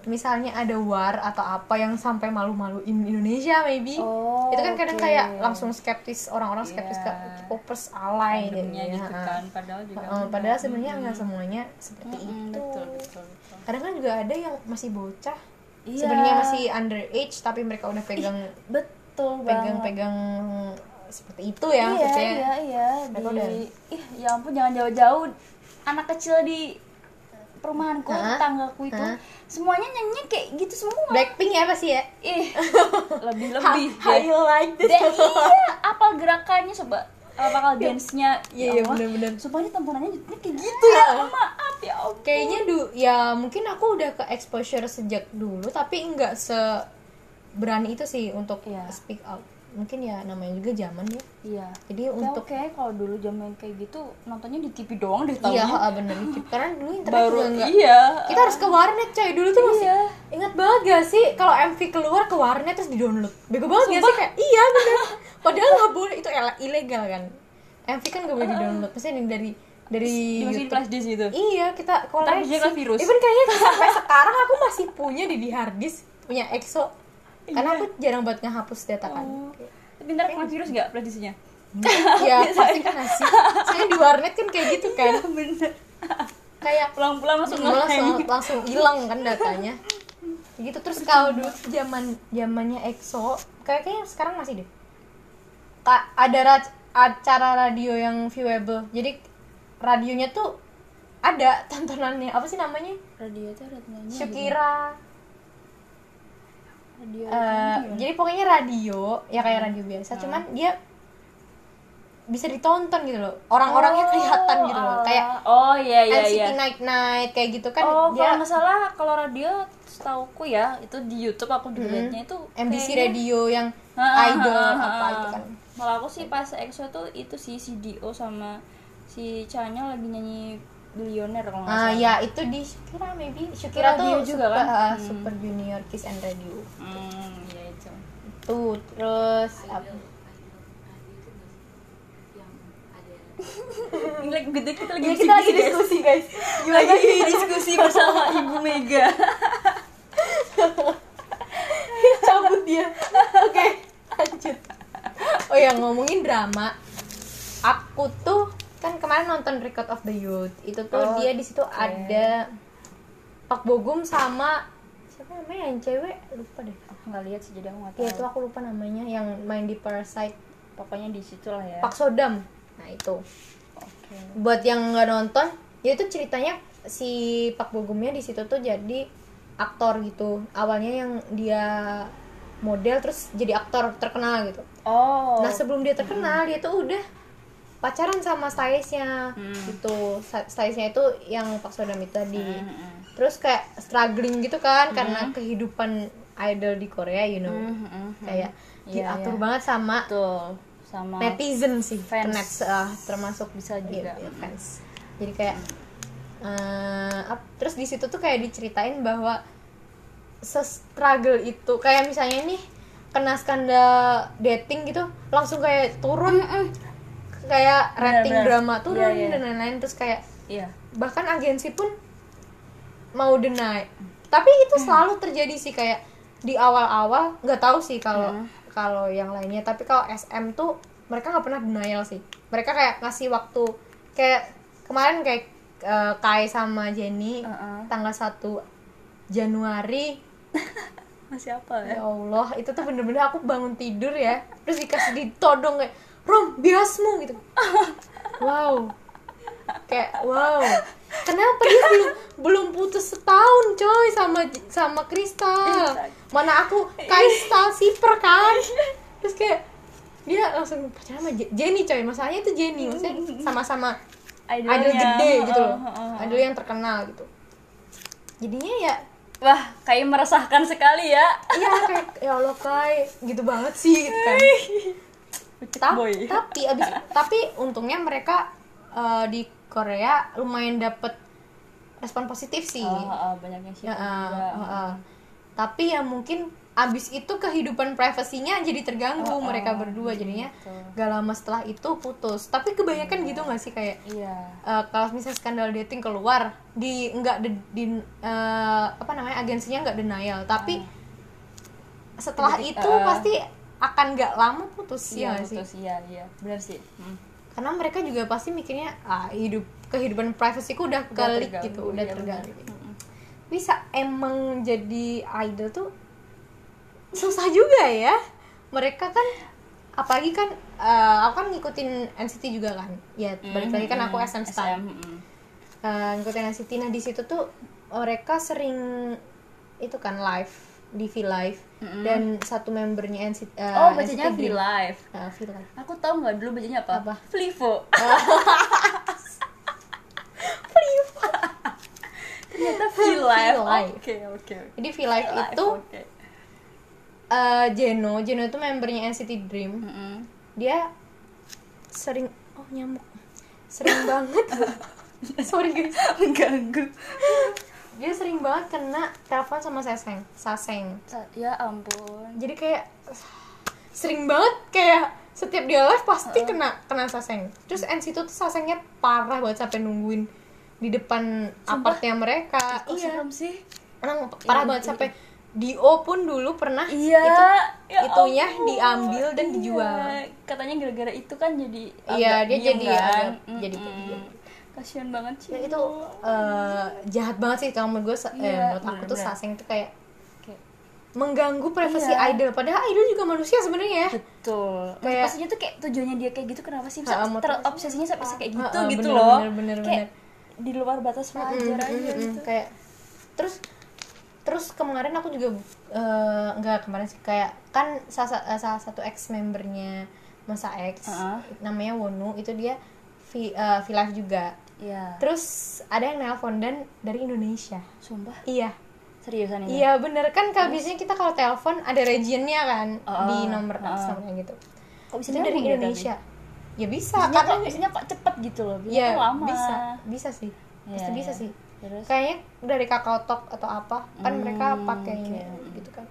misalnya ada war atau apa yang sampai malu-maluin Indonesia maybe Oh, itu kan kadang oke. kayak langsung skeptis orang-orang skeptis Iya. ke K-popers alay gitu kan, padahal juga Heeh, padahal sebenarnya nggak semuanya seperti Mm-mm, itu betul, betul, betul. kadang kan juga ada yang masih bocah Iya. sebenarnya masih underage tapi mereka udah pegang Betul banget. pegang-pegang seperti itu ya iya, maksudnya iya, iya. Di, udah- ih, ya ampun jangan jauh-jauh. Anak kecil di perumahanku, Hah? tetanggaku itu, Hah? semuanya nyanyi kayak gitu semua. Blackpink ya pasti ya Ih, lebih-lebih. How you like this? Dan iya, apal gerakannya coba bakal dance-nya Iya, ya iya, Allah. bener-bener. Sumpah ini tontonannya kayak gitu ya Ah. maaf ya ampun kayaknya du ya mungkin aku udah ke exposure sejak dulu tapi nggak se berani itu sih untuk Iya. speak out mungkin ya namanya juga zaman ya. Iya. Jadi ya untuk oke kalau dulu zaman kayak gitu nontonnya di TV doang deh iya tahunya. ha, bener. Dikit karena dulu internet baru juga nggak iya. Kita harus ke warnet coy. Dulu tuh masih Iya. ingat banget gak sih kalau MV keluar ke warnet terus di download bego banget gak sih kayak iya bener. Padahal nggak boleh. Itu ilegal kan. MV kan gak boleh di download pasti ini dari dari dimasukin flash disk gitu? Iya, kita koleksi. kena virus. Even kayaknya sampai sekarang aku masih punya di, di hard disk punya EXO. Karena aku jarang banget ngehapus data kan. Oh. tapi ntar kena virus nggak flash disknya Ya, pasti kena sih. Saya di warnet kan kayak gitu kan. bener Kayak pulang-pulang langsung langsung langsung hilang kan datanya. Gitu terus kalau dulu zaman zamannya EXO, kayak kayaknya sekarang masih deh. Ka- ada ra- acara radio yang viewable. Jadi radionya tuh ada tontonannya. Apa sih namanya? radio itu ada nyanyi Shukira. Radio Eh, jadi pokoknya radio ya kayak radio biasa cuman dia bisa ditonton gitu loh. Orang-orangnya kelihatan gitu loh. Kayak oh iya iya NCT iya. Night Night kayak gitu kan oh dia kalau nggak salah kalau radio setauku ya itu di YouTube aku juga liatnya itu MBC kayaknya- radio yang idol ah, apa itu kan. Malah aku sih pas EXO tuh itu si CDO sama si Chanya lagi nyanyi Billionaire kalau nggak ah salah. ya itu di Shukira maybe. Shukira Radio tuh juga super, kan? ah, Hmm. super junior Kiss and Radio. Hmm ya itu. Tuh terus apa gede kita lagi ya, kita lagi diskusi guys. Lagi diskusi bersama Ibu Mega. Cabut dia. Oke lanjut. Oh ya ngomongin drama aku tuh kan kemarin nonton Record of the Youth. Itu tuh Oh, dia di situ ada Pak Bogum sama siapa namanya? Yang cewek? Lupa deh. Aku nggak lihat sih jadi aku nggak ya tahu. itu aku lupa namanya. Yang main di Parasite. Pokoknya di situ lah ya. Pak Sodam. Nah itu. Oke. Buat yang nggak nonton ya itu ceritanya si Pak Bogumnya di situ tuh jadi aktor gitu. Awalnya yang dia model terus jadi aktor terkenal gitu. Oh. Nah sebelum dia terkenal dia tuh udah pacaran sama stylistnya Hmm. gitu stylistnya itu yang Pak Sodam itu tadi Mm-mm. terus kayak struggling gitu kan karena kehidupan idol di Korea you know Mm-mm. kayak Iya, diatur iya. banget sama Tuh sama netizen sih Fans. net ah, termasuk Bisa juga. iya, iya, fans jadi kayak eh, ap- terus di situ tuh kayak diceritain bahwa se-struggle itu kayak misalnya nih kena skandal dating gitu langsung kayak turun kayak rating benar. drama turun Iya, iya. dan lain-lain terus kayak iya. bahkan agensi pun mau deny. Tapi itu selalu terjadi sih kayak di awal-awal nggak tahu sih kalau kalau yang lainnya. Tapi kalau SM tuh mereka nggak pernah denial sih. Mereka kayak ngasih waktu kayak kemarin kayak eh, Kai sama Jenny Heeh. tanggal 1 Januari. Masih apa ya? Ya Allah itu tuh bener-bener aku bangun tidur ya. Terus dikasih ditodong kayak Rom biasmu gitu. Wow. Kayak wow. Kenapa dia belum belum putus setahun coy sama sama Kristal? Mana aku Kaista Siper kan? Terus kayak dia langsung pacaran sama Je- Jenny coy. Masalahnya itu Jenny maksudnya sama-sama Idolnya. idol gede gitu loh. Oh, oh, oh. idol yang terkenal gitu. Jadinya ya wah kayak meresahkan sekali ya. Iya kayak ya Allah kai gitu banget sih gitu kan Ta- boy. tapi abis tapi untungnya mereka eh, di Korea lumayan dapet respon positif sih. Oh, oh, banyak yang sih. Ya, eh, eh, eh. tapi ya mungkin abis itu kehidupan privasinya jadi terganggu Oh, oh, mereka berdua jadinya. gitu. gak lama setelah itu putus. Tapi kebanyakan gitu gak sih kayak iya. eh, kalau misalnya skandal dating keluar di nggak di, di, eh, apa namanya agensinya nggak denial. Tapi setelah Jadi, itu eh, pasti akan nggak lama putus iya ya nggak sih? putus. Iya iya. Benar sih. Hmm. karena mereka juga pasti mikirnya ah hidup kehidupan privasiku udah Udah kelik terganggu, gitu udah iya, terganggu. Mm-mm. bisa emang jadi idol tuh susah juga ya. Mereka kan apalagi kan eh, aku kan ngikutin NCT juga kan. Ya balik lagi kan aku SM Stan. SM, mm. Eh, ngikutin NCT nah di situ tuh mereka sering itu kan live di V Live Mm-mm. dan satu membernya NCT eh, oh bacanya V. Live. Eh, V Live. Aku tahu nggak dulu bacanya apa? Apa? Flivo ternyata V Live. Oke oke jadi V Live itu oke. eh, Jeno Jeno itu membernya NCT Dream. Mm-mm. dia sering oh nyamuk. Sering banget. Sorry guys. Mengganggu dia sering banget kena telepon sama seseng saseng Sa- ya ampun jadi kayak sering banget kayak setiap dia live pasti kena kena saseng terus NCT tuh sasengnya parah banget sampai nungguin di depan Sumpah? apartnya mereka kok iya serem sih parah Iya, banget iya, sampai Dio pun dulu pernah iya itu ya itunya ampun. diambil dan Iya. dijual. katanya gara-gara itu kan jadi Iya, dia jadi kan? agak- Mm-mm. jadi kasihan banget sih ya itu eh, jahat banget sih kalau menurut gue sa- eh, menurut aku tuh bener-bener. saseng tuh kayak mengganggu privasi Iya. idol. Padahal idol juga manusia sebenarnya. Ya betul. Kayak- maksudnya tuh kayak tujuannya dia kayak gitu kenapa sih bisa terobsesinya sampai kayak gitu Ha, ha, gitu bener, loh. bener, bener, kayak di luar batas wajar Mm, aja mm, mm, gitu kayak terus terus kemarin aku juga eh, enggak kemarin sih kayak kan salah, eh, salah satu ex membernya Masa X Heeh. namanya Wonu itu dia V, eh, V Live juga iya terus ada yang nelpon dan dari Indonesia sumpah iya seriusan ini Iya bener kan kalau biasanya kita kalau telepon ada regionnya kan Oh, di nomor oh. nomornya gitu. kok bisa Itu dari ya, Indonesia. Ya bisa biasanya karena kok biasanya kok cepet gitu loh biasanya ya lama bisa bisa sih pasti bisa iya. sih. terus Kayaknya dari Kakao Talk atau apa kan Hmm, mereka pakainya oke. gitu kan.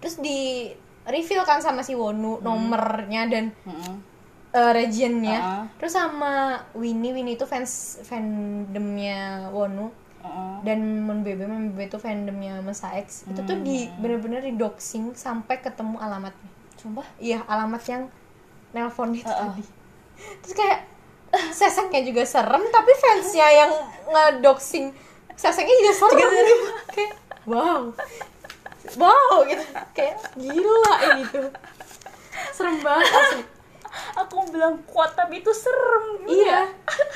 Terus di reveal kan sama si Wonu nomornya dan Mm-mm. Eh, regionnya. Ah. Terus sama Winnie Winnie itu fans fandomnya Wonu. Heeh. dan Mon Bebe Mon Bebe itu fandomnya Masa X itu tuh di Hmm. bener-bener di doxing sampai ketemu alamatnya. Sumpah? Iya alamat yang nelpon itu Heeh. tadi. Terus kayak sesengnya juga serem tapi fansnya yang ngedoxing sesengnya juga serem. Gitu kayak wow. Wow gitu. Kayak gila gitu serem banget aku bilang kuat tapi itu serem. Iya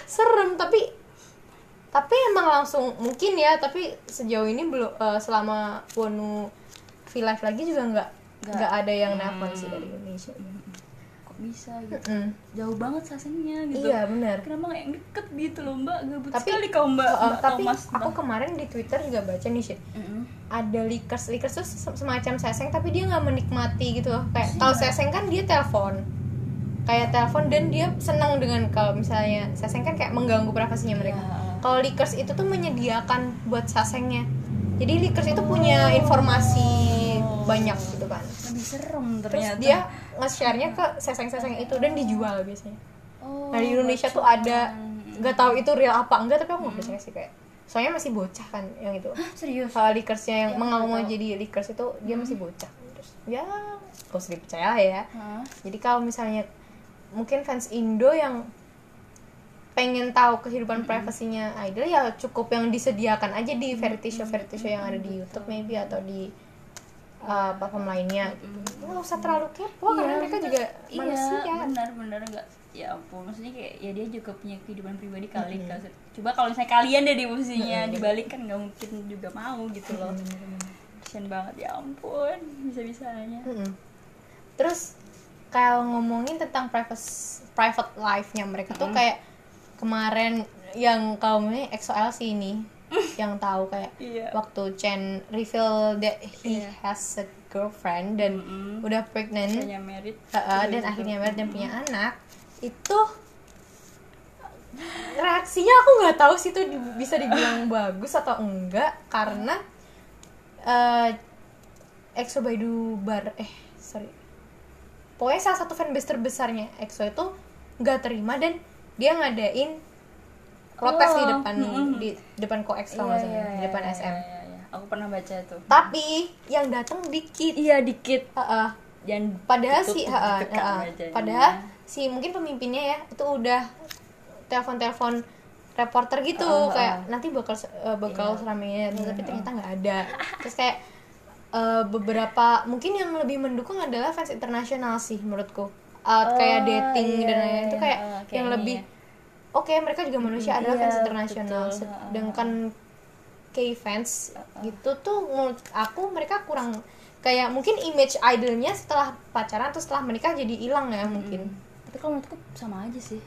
serem tapi tapi emang langsung mungkin ya tapi sejauh ini belum eh, selama Wonu V Live lagi juga nggak Nggak. ada yang nelfon sih dari Indonesia. Kok bisa gitu? Mm-mm. jauh banget sasengnya gitu. Iya benar. Kenapa nggak yang deket gitu loh mbak? Gabut Tapi- sekali kau mbak, mbak tapi Thomas aku kemarin di Twitter juga baca nih Mm-mm. ada leakers leakers tuh se- semacam seseng tapi dia nggak menikmati gitu loh. Kayak kalau seseng kan dia telepon kayak telepon dan dia senang dengan kalau misalnya seseng kan kayak mengganggu privasinya mereka. Iya. kalau leakers itu tuh menyediakan buat sasengnya. Jadi leakers itu punya informasi banyak gitu kan. Lebih serem terus ternyata. dia nge-share-nya ke seseng-seseng itu dan dijual biasanya. Oh, nah di Indonesia tuh ada. Nggak tahu itu real apa enggak tapi aku nggak percaya sih kayak. Soalnya masih bocah kan yang itu. Serius? Kalau leakersnya yang Ya, tahu. jadi leakers itu dia masih bocah. Terus ya usah dipercaya ya. Hah? jadi kalau misalnya mungkin fans Indo yang pengen tahu kehidupan privasinya idol ya cukup yang disediakan aja di variety show variety show yang ada di YouTube maybe atau di uh, platform lainnya. Gitu. nggak usah terlalu kepo karena mereka juga manusia. iya, benar-benar enggak ya ampun maksudnya kayak ya dia juga punya kehidupan pribadi kali kan coba kalau misalnya kalian deh di posisinya dibalik kan nggak mungkin juga mau gitu loh. Kasian banget ya ampun bisa bisanya Mm-mm. terus kalau ngomongin tentang private private life-nya mereka tuh kayak kemarin yang ini EXO-L sih ini yang tahu kayak Iya. waktu Chen reveal that he Iya. has a girlfriend dan udah pregnant. Hanya merit Heeh, dan akhirnya married dan punya anak. Itu reaksinya aku nggak tahu sih itu di- bisa dibilang bagus atau enggak karena eh EXO by Bar eh pokoknya salah satu fanbase terbesarnya EXO itu nggak terima dan dia ngadain protes di Oh, depan di depan koex kalau nggak salah, di depan SM iya, iya. aku pernah baca itu. Tapi yang datang dikit. Iya dikit. Heeh. dan padahal si kan ha, bacanya. padahal si mungkin pemimpinnya ya itu udah telepon telepon reporter gitu Ah, ah, kayak nanti bakal eh, bakal Iya. seramai tapi ternyata nggak ada. Terus kayak eh, beberapa mungkin yang lebih mendukung adalah fans internasional sih menurutku. Uh, kayak Oh, dating iya, dan lain-lain. Itu iya, kayak ah, kayak yang ini lebih ya. oke mereka juga manusia adalah iya, fans internasional. betul, sedangkan K-fans gitu tuh menurut aku mereka kurang kayak mungkin image idolnya setelah pacaran atau setelah menikah jadi hilang ya mungkin. Tapi kalau menurutku sama aja sih.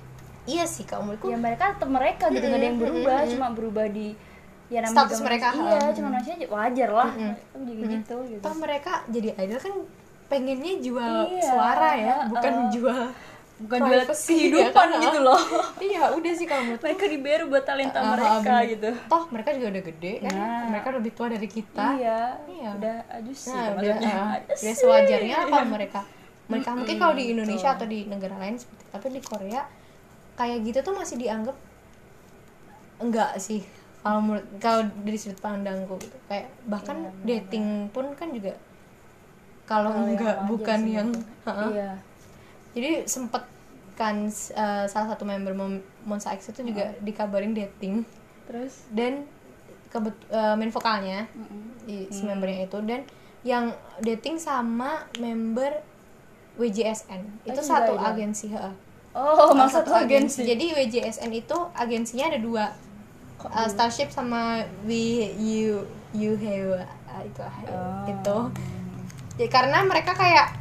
Iya sih kalau menurutku ya mereka tetap mereka gitu nggak ada yang berubah cuma berubah di ya namanya Status juga mereka, iya ha. cuma manusia wajar lah. Aku juga gitu gitu. Toh mereka jadi idol kan pengennya jual Iya, suara ya bukan jual bukan jual privacy, kehidupan ya kan? gitu loh. Iya udah sih kalau menurut mereka dibayar buat talenta Ah, mereka bener. gitu. Toh mereka juga udah gede kan? Nah. mereka lebih tua dari kita. Iya Iya. udah aja sih nah udah uh, udah sewajarnya apa mereka? Mereka mungkin kalau di Indonesia atau di negara lain seperti tapi di Korea kayak gitu tuh masih dianggap enggak sih kalau menurut kalau dari sudut pandangku gitu kayak bahkan dating pun kan juga kalau yang enggak wajar bukan sih yang itu. Iya. Jadi sempet kan uh, salah satu member Mon- Monsta X itu juga dikabarin dating. Terus? Dan kebet uh, main vokalnya Mm-mm. di si membernya itu. Dan yang dating sama member WJSN itu juga satu idol? agensi oh Salah maksud agensi. jadi WJSN itu agensinya ada dua Uh, Starship sama We You You Have uh, itu Oh. itu ya, karena mereka kayak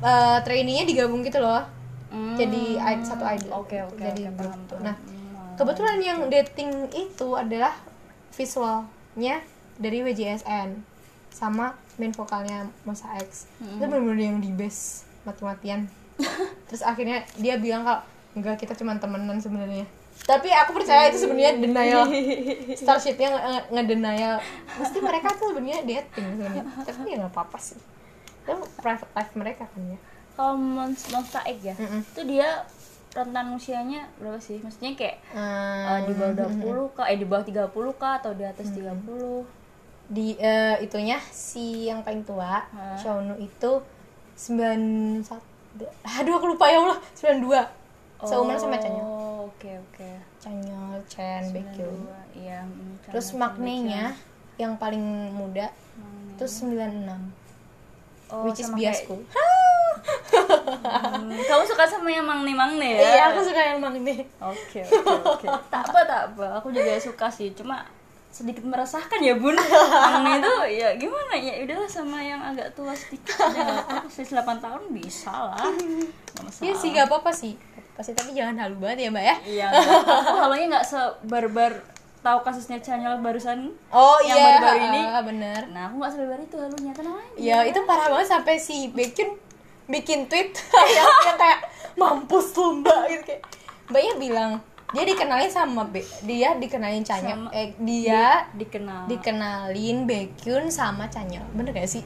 uh, trainingnya digabung gitu loh Hmm. jadi satu idol oke gitu. oke jadi oke, grup paham, nah Hmm. kebetulan yang dating itu adalah visualnya dari WJSN sama main vokalnya Masa X itu benar-benar yang di base mati-matian terus akhirnya dia bilang kalau enggak kita cuma temenan sebenarnya tapi aku percaya itu sebenarnya denial. Starshipnya nge- nge- ngedenial. Mesti mereka tuh sebenarnya dating sebenarnya. Tapi ya nggak apa-apa sih. Itu private life mereka kan ya. Kalau Monst- Monster Egg ya Mm-mm. itu dia rentan usianya berapa sih? Maksudnya kayak eh, di bawah 20 kah? Eh di bawah 30 kah? Atau di atas 30 di eh, itunya si yang paling tua Hah? Shaunu itu 91 aduh aku lupa ya Allah. 92 seumuran sama Chanyeol oh oke oke Chanyeol, Chen, Baekhyun iya mm, terus maknanya yang paling muda Maknae. itu 96 oh, which is biasku Hmm, kamu suka sama yang mangne mangne ya iya aku suka yang makne Oke oke oke. tak apa tak apa. Aku juga suka sih. Cuma sedikit meresahkan ya bun. Mangne itu ya gimana ya udahlah sama yang agak tua sedikit aja apa. Masih 8 tahun bisa lah. Masalah. iya sih gak apa-apa sih pasti tapi jangan halu banget ya mbak ya Iya. Aku halunya nggak sebarbar tahu kasusnya Chanyol barusan. oh Yang iya baru-baru ini. ah, bener Nah aku nggak sebarbar itu halunya tenang aja. ya itu parah banget sampai si Baekhyun bikin tweet yang, yang kayak mampus lu mbak gitu kayak mbaknya bilang dia dikenalin sama Be dia dikenalin Sama- eh dia Dikenal. dikenalin Baekhyun sama Chanya bener gak sih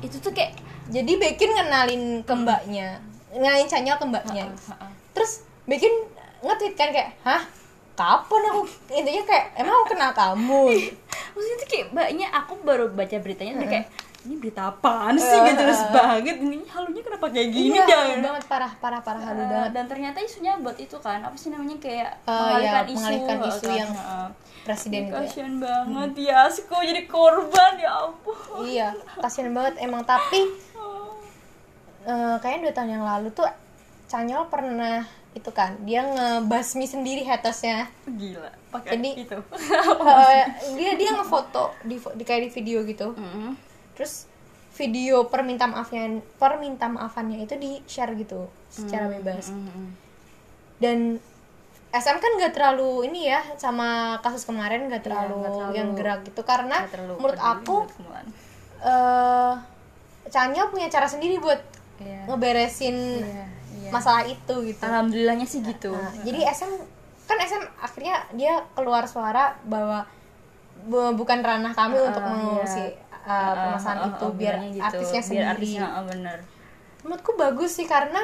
itu tuh kayak jadi Baekhyun ngenalin ke mbaknya ngenalin Chanya ke mbaknya Ha-ha. Terus Baekhyun nge-tweet kan kayak hah? Kapan aku? Intinya kayak emang aku kenal kamu? Maksudnya tuh kayak mbaknya aku baru baca beritanya tuh kayak ini berita apaan sih? Gak jelas banget ini halunya kenapa kayak gini? Iya, banget parah parah parah halu Eh, banget. dan ternyata isunya buat itu kan apa sih namanya kayak Eh, mengalihkan ya, isu mengalihkan isu kan, yang heeh. presiden itu ya. kasian banget ya sih kok jadi korban ya ampun. Iya kasian banget emang. Tapi eh, kayaknya dua tahun yang lalu tuh Canyol pernah itu kan dia ngebasmi sendiri hatersnya gila pakai Jadi- itu. Eh, dia dia ngefoto di, di kayak di video gitu. Mm. terus video perminta maafnya perminta maafannya itu di share gitu secara bebas. Mm-mm. dan SM kan gak terlalu ini ya sama kasus kemarin gak terlalu, nggak terlalu- yang gerak gitu. Karena menurut aku eh Canya punya cara sendiri buat Iya. ngeberesin Iya, iya. masalah itu gitu alhamdulillahnya sih gitu Nah, jadi SM kan SM akhirnya dia keluar suara bahwa bu- bukan ranah kami Ah, untuk mengurusi iya. uh, Ah, permasalahan ah, itu ah, biar gitu. artisnya biar sendiri artisnya ah, bener menurutku bagus sih karena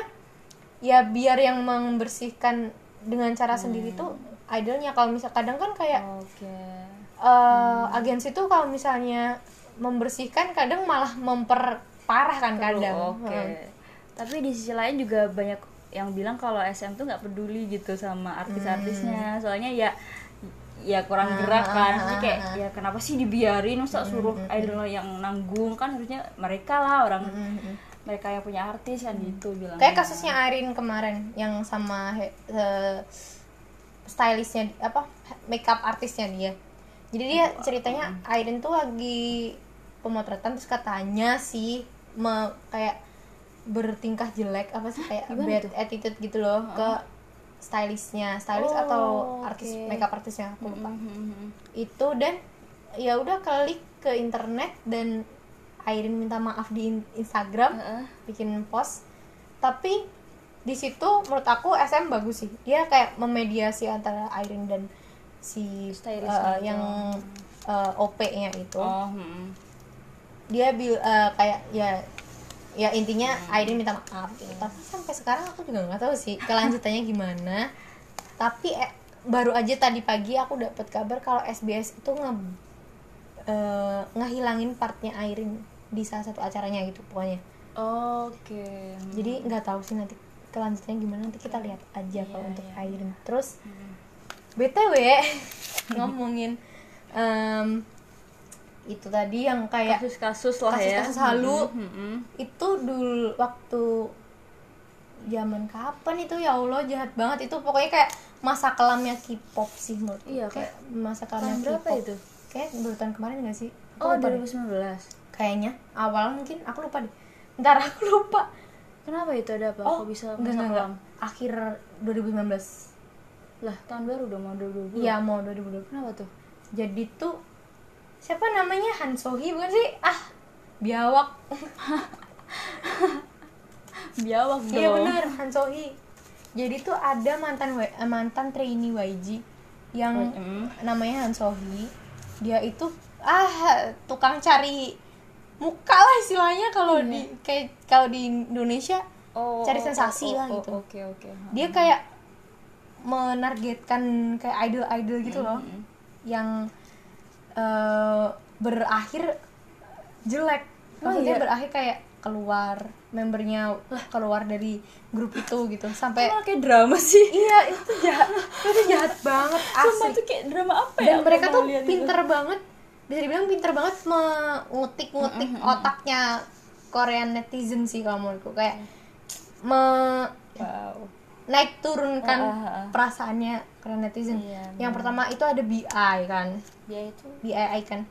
ya biar yang membersihkan dengan cara Hmm. sendiri tuh idolnya kalau misal kadang kan kayak oke eh agensi tuh kalau misalnya membersihkan kadang malah memperparah kan kadang oke Hmm. Tapi di sisi lain juga banyak yang bilang kalau SM tuh nggak peduli gitu sama artis-artisnya. Soalnya ya ya kurang gerak kan. Maksudnya kayak ya kenapa sih dibiarin? Masa suruh idol yang nanggung? Kan harusnya mereka lah orang mereka yang punya artis kan gitu bilang kayak kasusnya Arin kemarin yang sama eh, stylistnya apa makeup artisnya dia. Jadi dia ceritanya Arin tuh lagi pemotretan terus katanya sih me, kayak bertingkah jelek apa sih kayak bad attitude gitu loh ke stylistnya stylist Oh, atau artis oke. makeup artisnya aku lupa Mhm. itu dan ya udah klik ke internet dan Airin minta maaf di in- Instagram Heeh. bikin post tapi di situ menurut aku SM bagus sih dia kayak memediasi antara Airin dan si Stylist eh, itu. yang eh, OP-nya itu oh mhm. dia bil eh, kayak ya ya intinya Airin minta maaf gitu. tapi sampai sekarang aku juga nggak tahu sih kelanjutannya gimana. Tapi eh, baru aja tadi pagi aku dapat kabar kalau SBS itu nge eh, ngehilangin partnya Airin di salah satu acaranya gitu pokoknya. Oke. Jadi nggak tahu sih nanti kelanjutannya gimana. Nanti kita lihat aja kalau Iya, untuk. Airin. Terus btw ngomongin em, itu tadi yang kayak kasus-kasus lah ya. kasus-kasus halu. Mhm, mhm. itu dulu waktu zaman kapan itu? Ya Allah jahat banget. Itu pokoknya kayak masa kelamnya K-pop sih menurut Iya, kayak masa kelamnya tahun berapa K-pop. itu? kayak baru tahun kemarin gak sih? Aku oh deh. 2019 kayaknya. Awal mungkin aku lupa deh. Ntar aku lupa. Kenapa itu ada apa oh kok bisa enggak, masa enggak, kelam? Enggak. akhir 2019 lah tahun baru udah mau 2020 iya mau 2020 kenapa tuh? Jadi tuh siapa namanya? Han Sohee bukan sih? Ah biawak. Biawak dong. Iya benar Han Sohee. Jadi tuh ada mantan eh, mantan trainee YG yang Mm. namanya Han Sohee. Dia itu ah tukang cari muka lah istilahnya kalau di kayak kalau di Indonesia oh, cari oh, sensasi oh, lah oh, gitu. oke oke. Dia kayak menargetkan kayak idol-idol gitu loh. Yang eh, berakhir jelek. Oh, Maksudnya iya? berakhir kayak keluar membernya keluar dari grup itu gitu. Sampai Malah kayak drama sih? Iya itu jahat. Itu jahat banget Sumpah asli tuh kayak drama apa ya dan mereka tuh lihat itu. pinter banget. Bisa dibilang pinter banget mengutik-ngutik otaknya Korean netizen sih kalau menurutku. Kayak me wow naik turunkan Ah, ah, ah. perasaannya Korean netizen Iya, yang pertama itu ada BI kan dia itu BI kan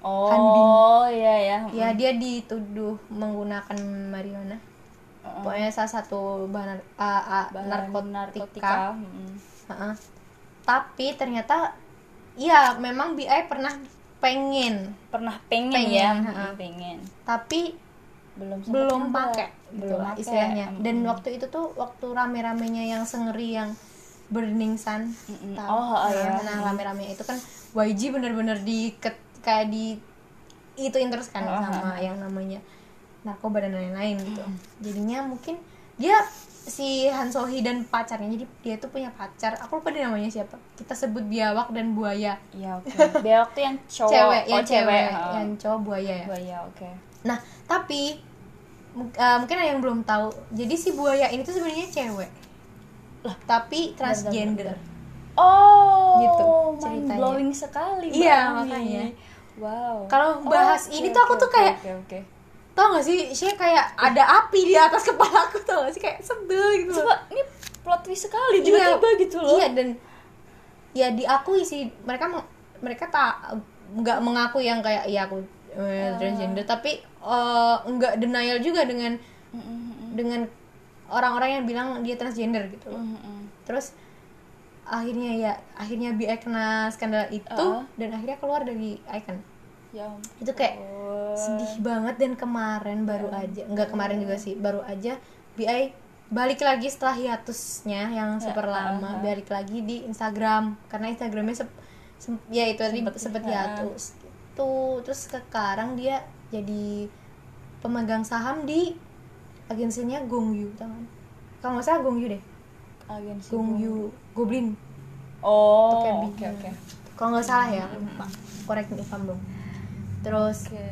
oh iya ya ya dia dituduh menggunakan marijuana Mm. pokoknya salah satu bahan ah, ah, Bahan narkotika, narkotika mm. Heeh. tapi ternyata ya memang BI pernah pengen pernah pengen, Pengen, ya. Mm, pengen tapi belum belum pakai gitu belum lah pakai. istilahnya Mm, dan mm. waktu itu tuh waktu rame-ramenya yang sengeri yang Burning Sun Mm-mm. tahu? Oh, oh, iya. nah rame-rame itu kan YG bener-bener di kayak di ituin terus kan Oh, sama yang namanya narkoba dan lain-lain gitu jadinya mungkin dia si Han Sohee dan pacarnya jadi dia tuh punya pacar aku lupa dia namanya siapa kita sebut biawak dan buaya Iya oke. Beok tuh yang cowok. cewek oh, yang cewek ha. yang cowok buaya ya Buaya oke. nah tapi eh, mungkin ada yang belum tahu jadi si buaya ini tuh sebenarnya cewek Lah, tapi transgender Oh, Gitu mind ceritanya. blowing sekali. Iya, makanya. Wow. Kalau bahas oke, ini tuh aku oke, tuh kayak oke, oke. tau gak sih sih kayak ada api di atas kepala aku tau gak sih kayak sebel gitu. Coba ini plot twist sekali tiba-tiba gitu loh. iya dan ya diakui sih mereka mereka tak nggak mengaku yang kayak ya aku eh, transgender tapi eh, nggak denial juga dengan Mm, mm, mm, dengan orang-orang yang bilang dia transgender gitu loh. mm, mm. terus akhirnya ya akhirnya BI kena skandal itu Uh-uh. dan akhirnya keluar dari icon. Ya itu kayak sedih banget dan kemarin baru aja nggak kemarin juga sih baru aja BI balik lagi setelah hiatusnya yang super lama balik lagi di Instagram karena Instagramnya sep, sem- ya itu tadi Sempet- hiatus gitu. Terus sekarang dia jadi pemegang saham di agensinya Gongyu tau kan kalau nggak salah Gongyu deh agensi Gongyu Goblin Oh, Kayak oke bingung. oke. kalau nggak salah ya aku lupa if I'm wrong terus Oke.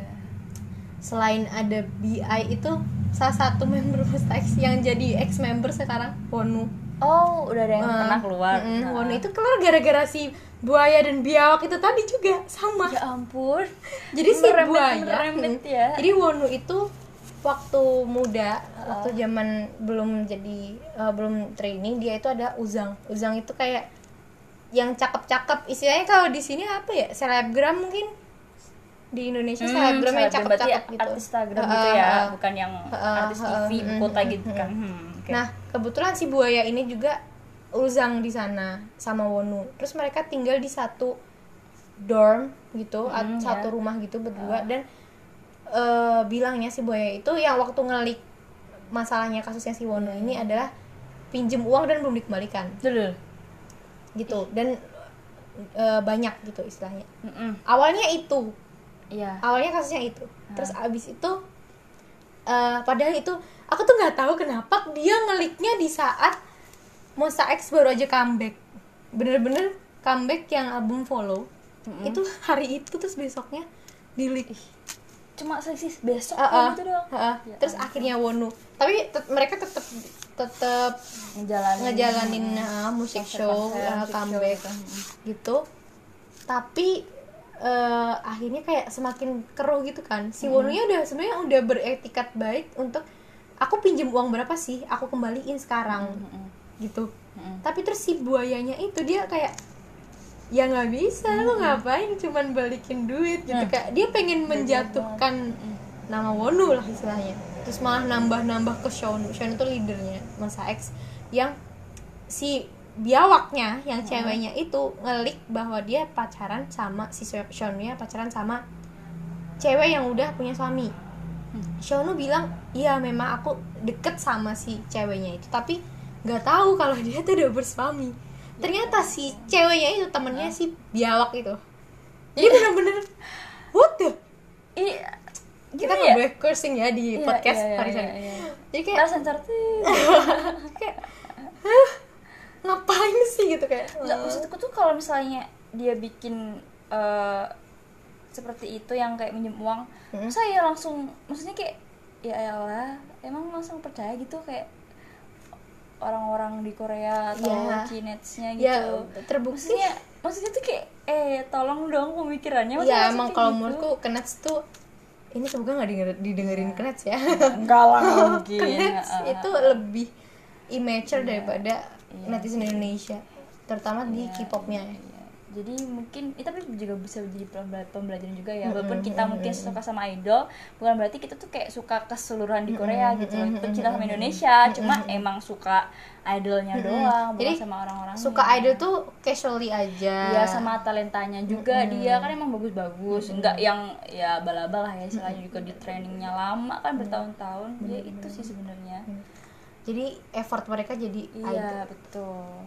selain ada BI itu salah satu member Monsta X yang jadi ex member sekarang Wonu Oh, udah ada yang Eh, pernah keluar. mm-mm, Nah. Wonu itu keluar gara-gara si buaya dan biawak itu tadi juga sama Ya ampun. jadi si Merembet- buaya merembet ya. jadi Wonu itu waktu muda waktu zaman belum jadi eh, belum training dia itu ada uzang uzang itu kayak yang cakep-cakep istilahnya kalau di sini apa ya selebgram mungkin di Indonesia Hmm, selebgram yang cakep-cakep gitu artis Instagram Uh, gitu ya, uh, uh. bukan yang Uh, artis uh, TV mm, kota gitu kan. mm. Hmm, oke. Nah, kebetulan si buaya ini juga uzang di sana sama Wonu. Terus mereka tinggal di satu dorm gitu, Hmm, satu ya. rumah gitu berdua dan eh, bilangnya si buaya itu yang waktu ngelik masalahnya kasusnya si Wonu ini adalah pinjem uang dan belum dikembalikan Dulu. gitu dan eh, banyak gitu istilahnya. Mm-mm. Awalnya itu Iya. awalnya kasusnya itu terus abis itu eh, padahal itu aku tuh nggak tahu kenapa dia ngeliknya di saat Monsta X baru aja comeback. Bener-bener comeback yang album follow. Itu hari itu terus besoknya di leak Cuma selisih besok gitu doang. ah, ah. Ya terus akhirnya Wonu. Tapi tet- mereka tetep tetep Ngejalanin, ngejalanin uh, musik show uh, musik show comeback gitu. gitu. Tapi eh, akhirnya kayak semakin keruh gitu kan. Si Wonunya udah sebenarnya udah beretikat baik untuk aku pinjem uang berapa sih? Aku kembaliin sekarang. Mm-mm. Gitu. Mm-mm. tapi terus si buayanya itu dia kayak ya nggak bisa lo ngapain cuman balikin duit gitu. Kayak dia pengen menjatuhkan nama Wonu lah istilahnya. Terus malah nambah-nambah ke Sean Sean itu leadernya Masa X yang si biawaknya yang ceweknya itu ngelik bahwa dia pacaran sama si Seannya pacaran sama cewek yang udah punya suami. Seanu bilang iya memang aku deket sama si ceweknya itu tapi nggak tahu kalau dia tuh udah bersuami. Ternyata si ceweknya itu temennya si biawak itu. Jadi bener-bener what the? Ih, kita nggak ya? boleh cursing ya di Iya, podcast iya, iya, sorry, iya, iya. jadi kayak Kita sensitif. kayak "Hah, ngapain sih? Gitu kayak Nggak, maksudku tuh kalau misalnya dia bikin eh, seperti itu yang kayak minjem uang, Hmm. saya langsung maksudnya kayak ya elah, emang langsung percaya gitu? Kayak orang-orang di Korea atau Iya. Chinese-nya ya gitu. terbukti Maksudnya maksudnya tuh kayak eh tolong dong pemikirannya. Maksudnya ya emang kalau gitu. menurutku Knets tuh ini semoga nggak didenger- didengerin Knets ya enggak lah mungkin. Knets Ah, ah, itu lebih immature daripada Iya. netizen Indonesia terutama di Iya, K-popnya iya, iya. Jadi mungkin eh, tapi juga bisa jadi pembela- pembelajaran juga ya. Walaupun kita mungkin suka sama idol bukan berarti kita tuh kayak suka keseluruhan di Korea gitu loh. tetap cinta sama Indonesia cuma emang suka idolnya doang bukan Jadi, sama orang-orang suka idol tuh casually aja. Iya sama talentanya juga dia kan emang bagus-bagus. Enggak yang ya bala-bala ya istilahnya juga di trainingnya lama kan bertahun-tahun. Ya itu sih sebenarnya. Jadi effort mereka jadi iya betul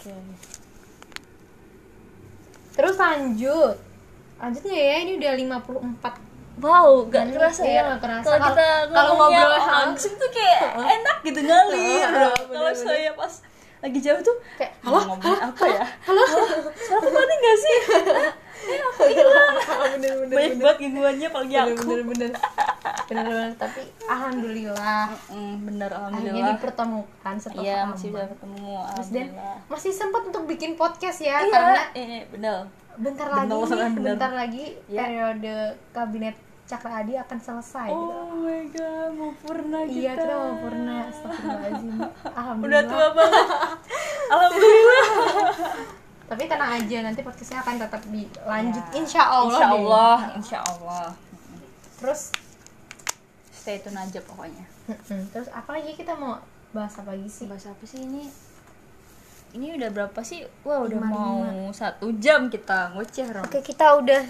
oke terus lanjut lanjutnya ya ini udah 54 Wow, gak Dan kerasa iya, ya. nggak kerasa. Kalau kita kalau ngobrol langsung tuh kayak enak gitu ngalir. Heeh, Kalau saya pas lagi jauh tuh Kayak, halo, ngomongin apa ya? Halo, suara mati gak sih? eh, aku hilang. bener-bener Banyak banyak banget gangguannya apalagi bener aku bener bener bener bener tapi alhamdulillah. Mm, bener akhirnya alhamdulillah. dipertemukan setelah iya masih bisa ketemu Terus dan masih sempat untuk bikin podcast ya iya karena ini bener. bentar Bener, lagi nih, bener. bentar lagi Iya. periode kabinet Cakra Adi akan selesai. Gitu. oh my god mau purna kita Iya kita. mau purna Astagfirullahaladzim. Udah Alhamdulillah tua banget. Alhamdulillah. Tapi tenang aja nanti podcastnya akan tetap dilanjut. Ya. Insya Allah insya deh. Allah insya Allah. Terus stay tune aja pokoknya. Terus apa lagi kita mau bahas apa lagi sih? bahas apa sih ini ini udah berapa sih wah udah Lima, mau satu jam kita ngoceh Rom. Oke kita udah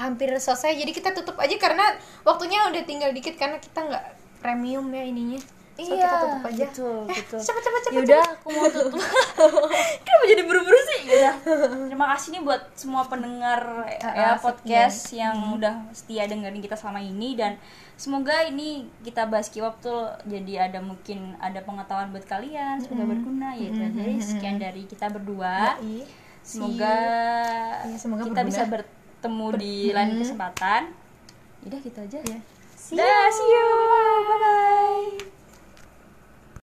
hampir selesai jadi kita tutup aja karena waktunya udah tinggal dikit karena kita nggak premium ya ininya so kita tutup aja betul eh, betul cepet cepet cepet Yaudah, aku mau tutup. Kenapa jadi buru-buru sih? Yaudah. Terima kasih nih buat semua pendengar Ah, ya podcast yang udah setia dengerin kita selama ini dan semoga ini kita bahas K-pop tuh jadi ada mungkin ada pengetahuan buat kalian, semoga berguna ya. Jadi sekian dari kita berdua. Yoi. Semoga, Iya, semoga kita berguna. bisa bertemu di lain kesempatan. Udah gitu aja. Ya. See Dah, see you. Bye bye.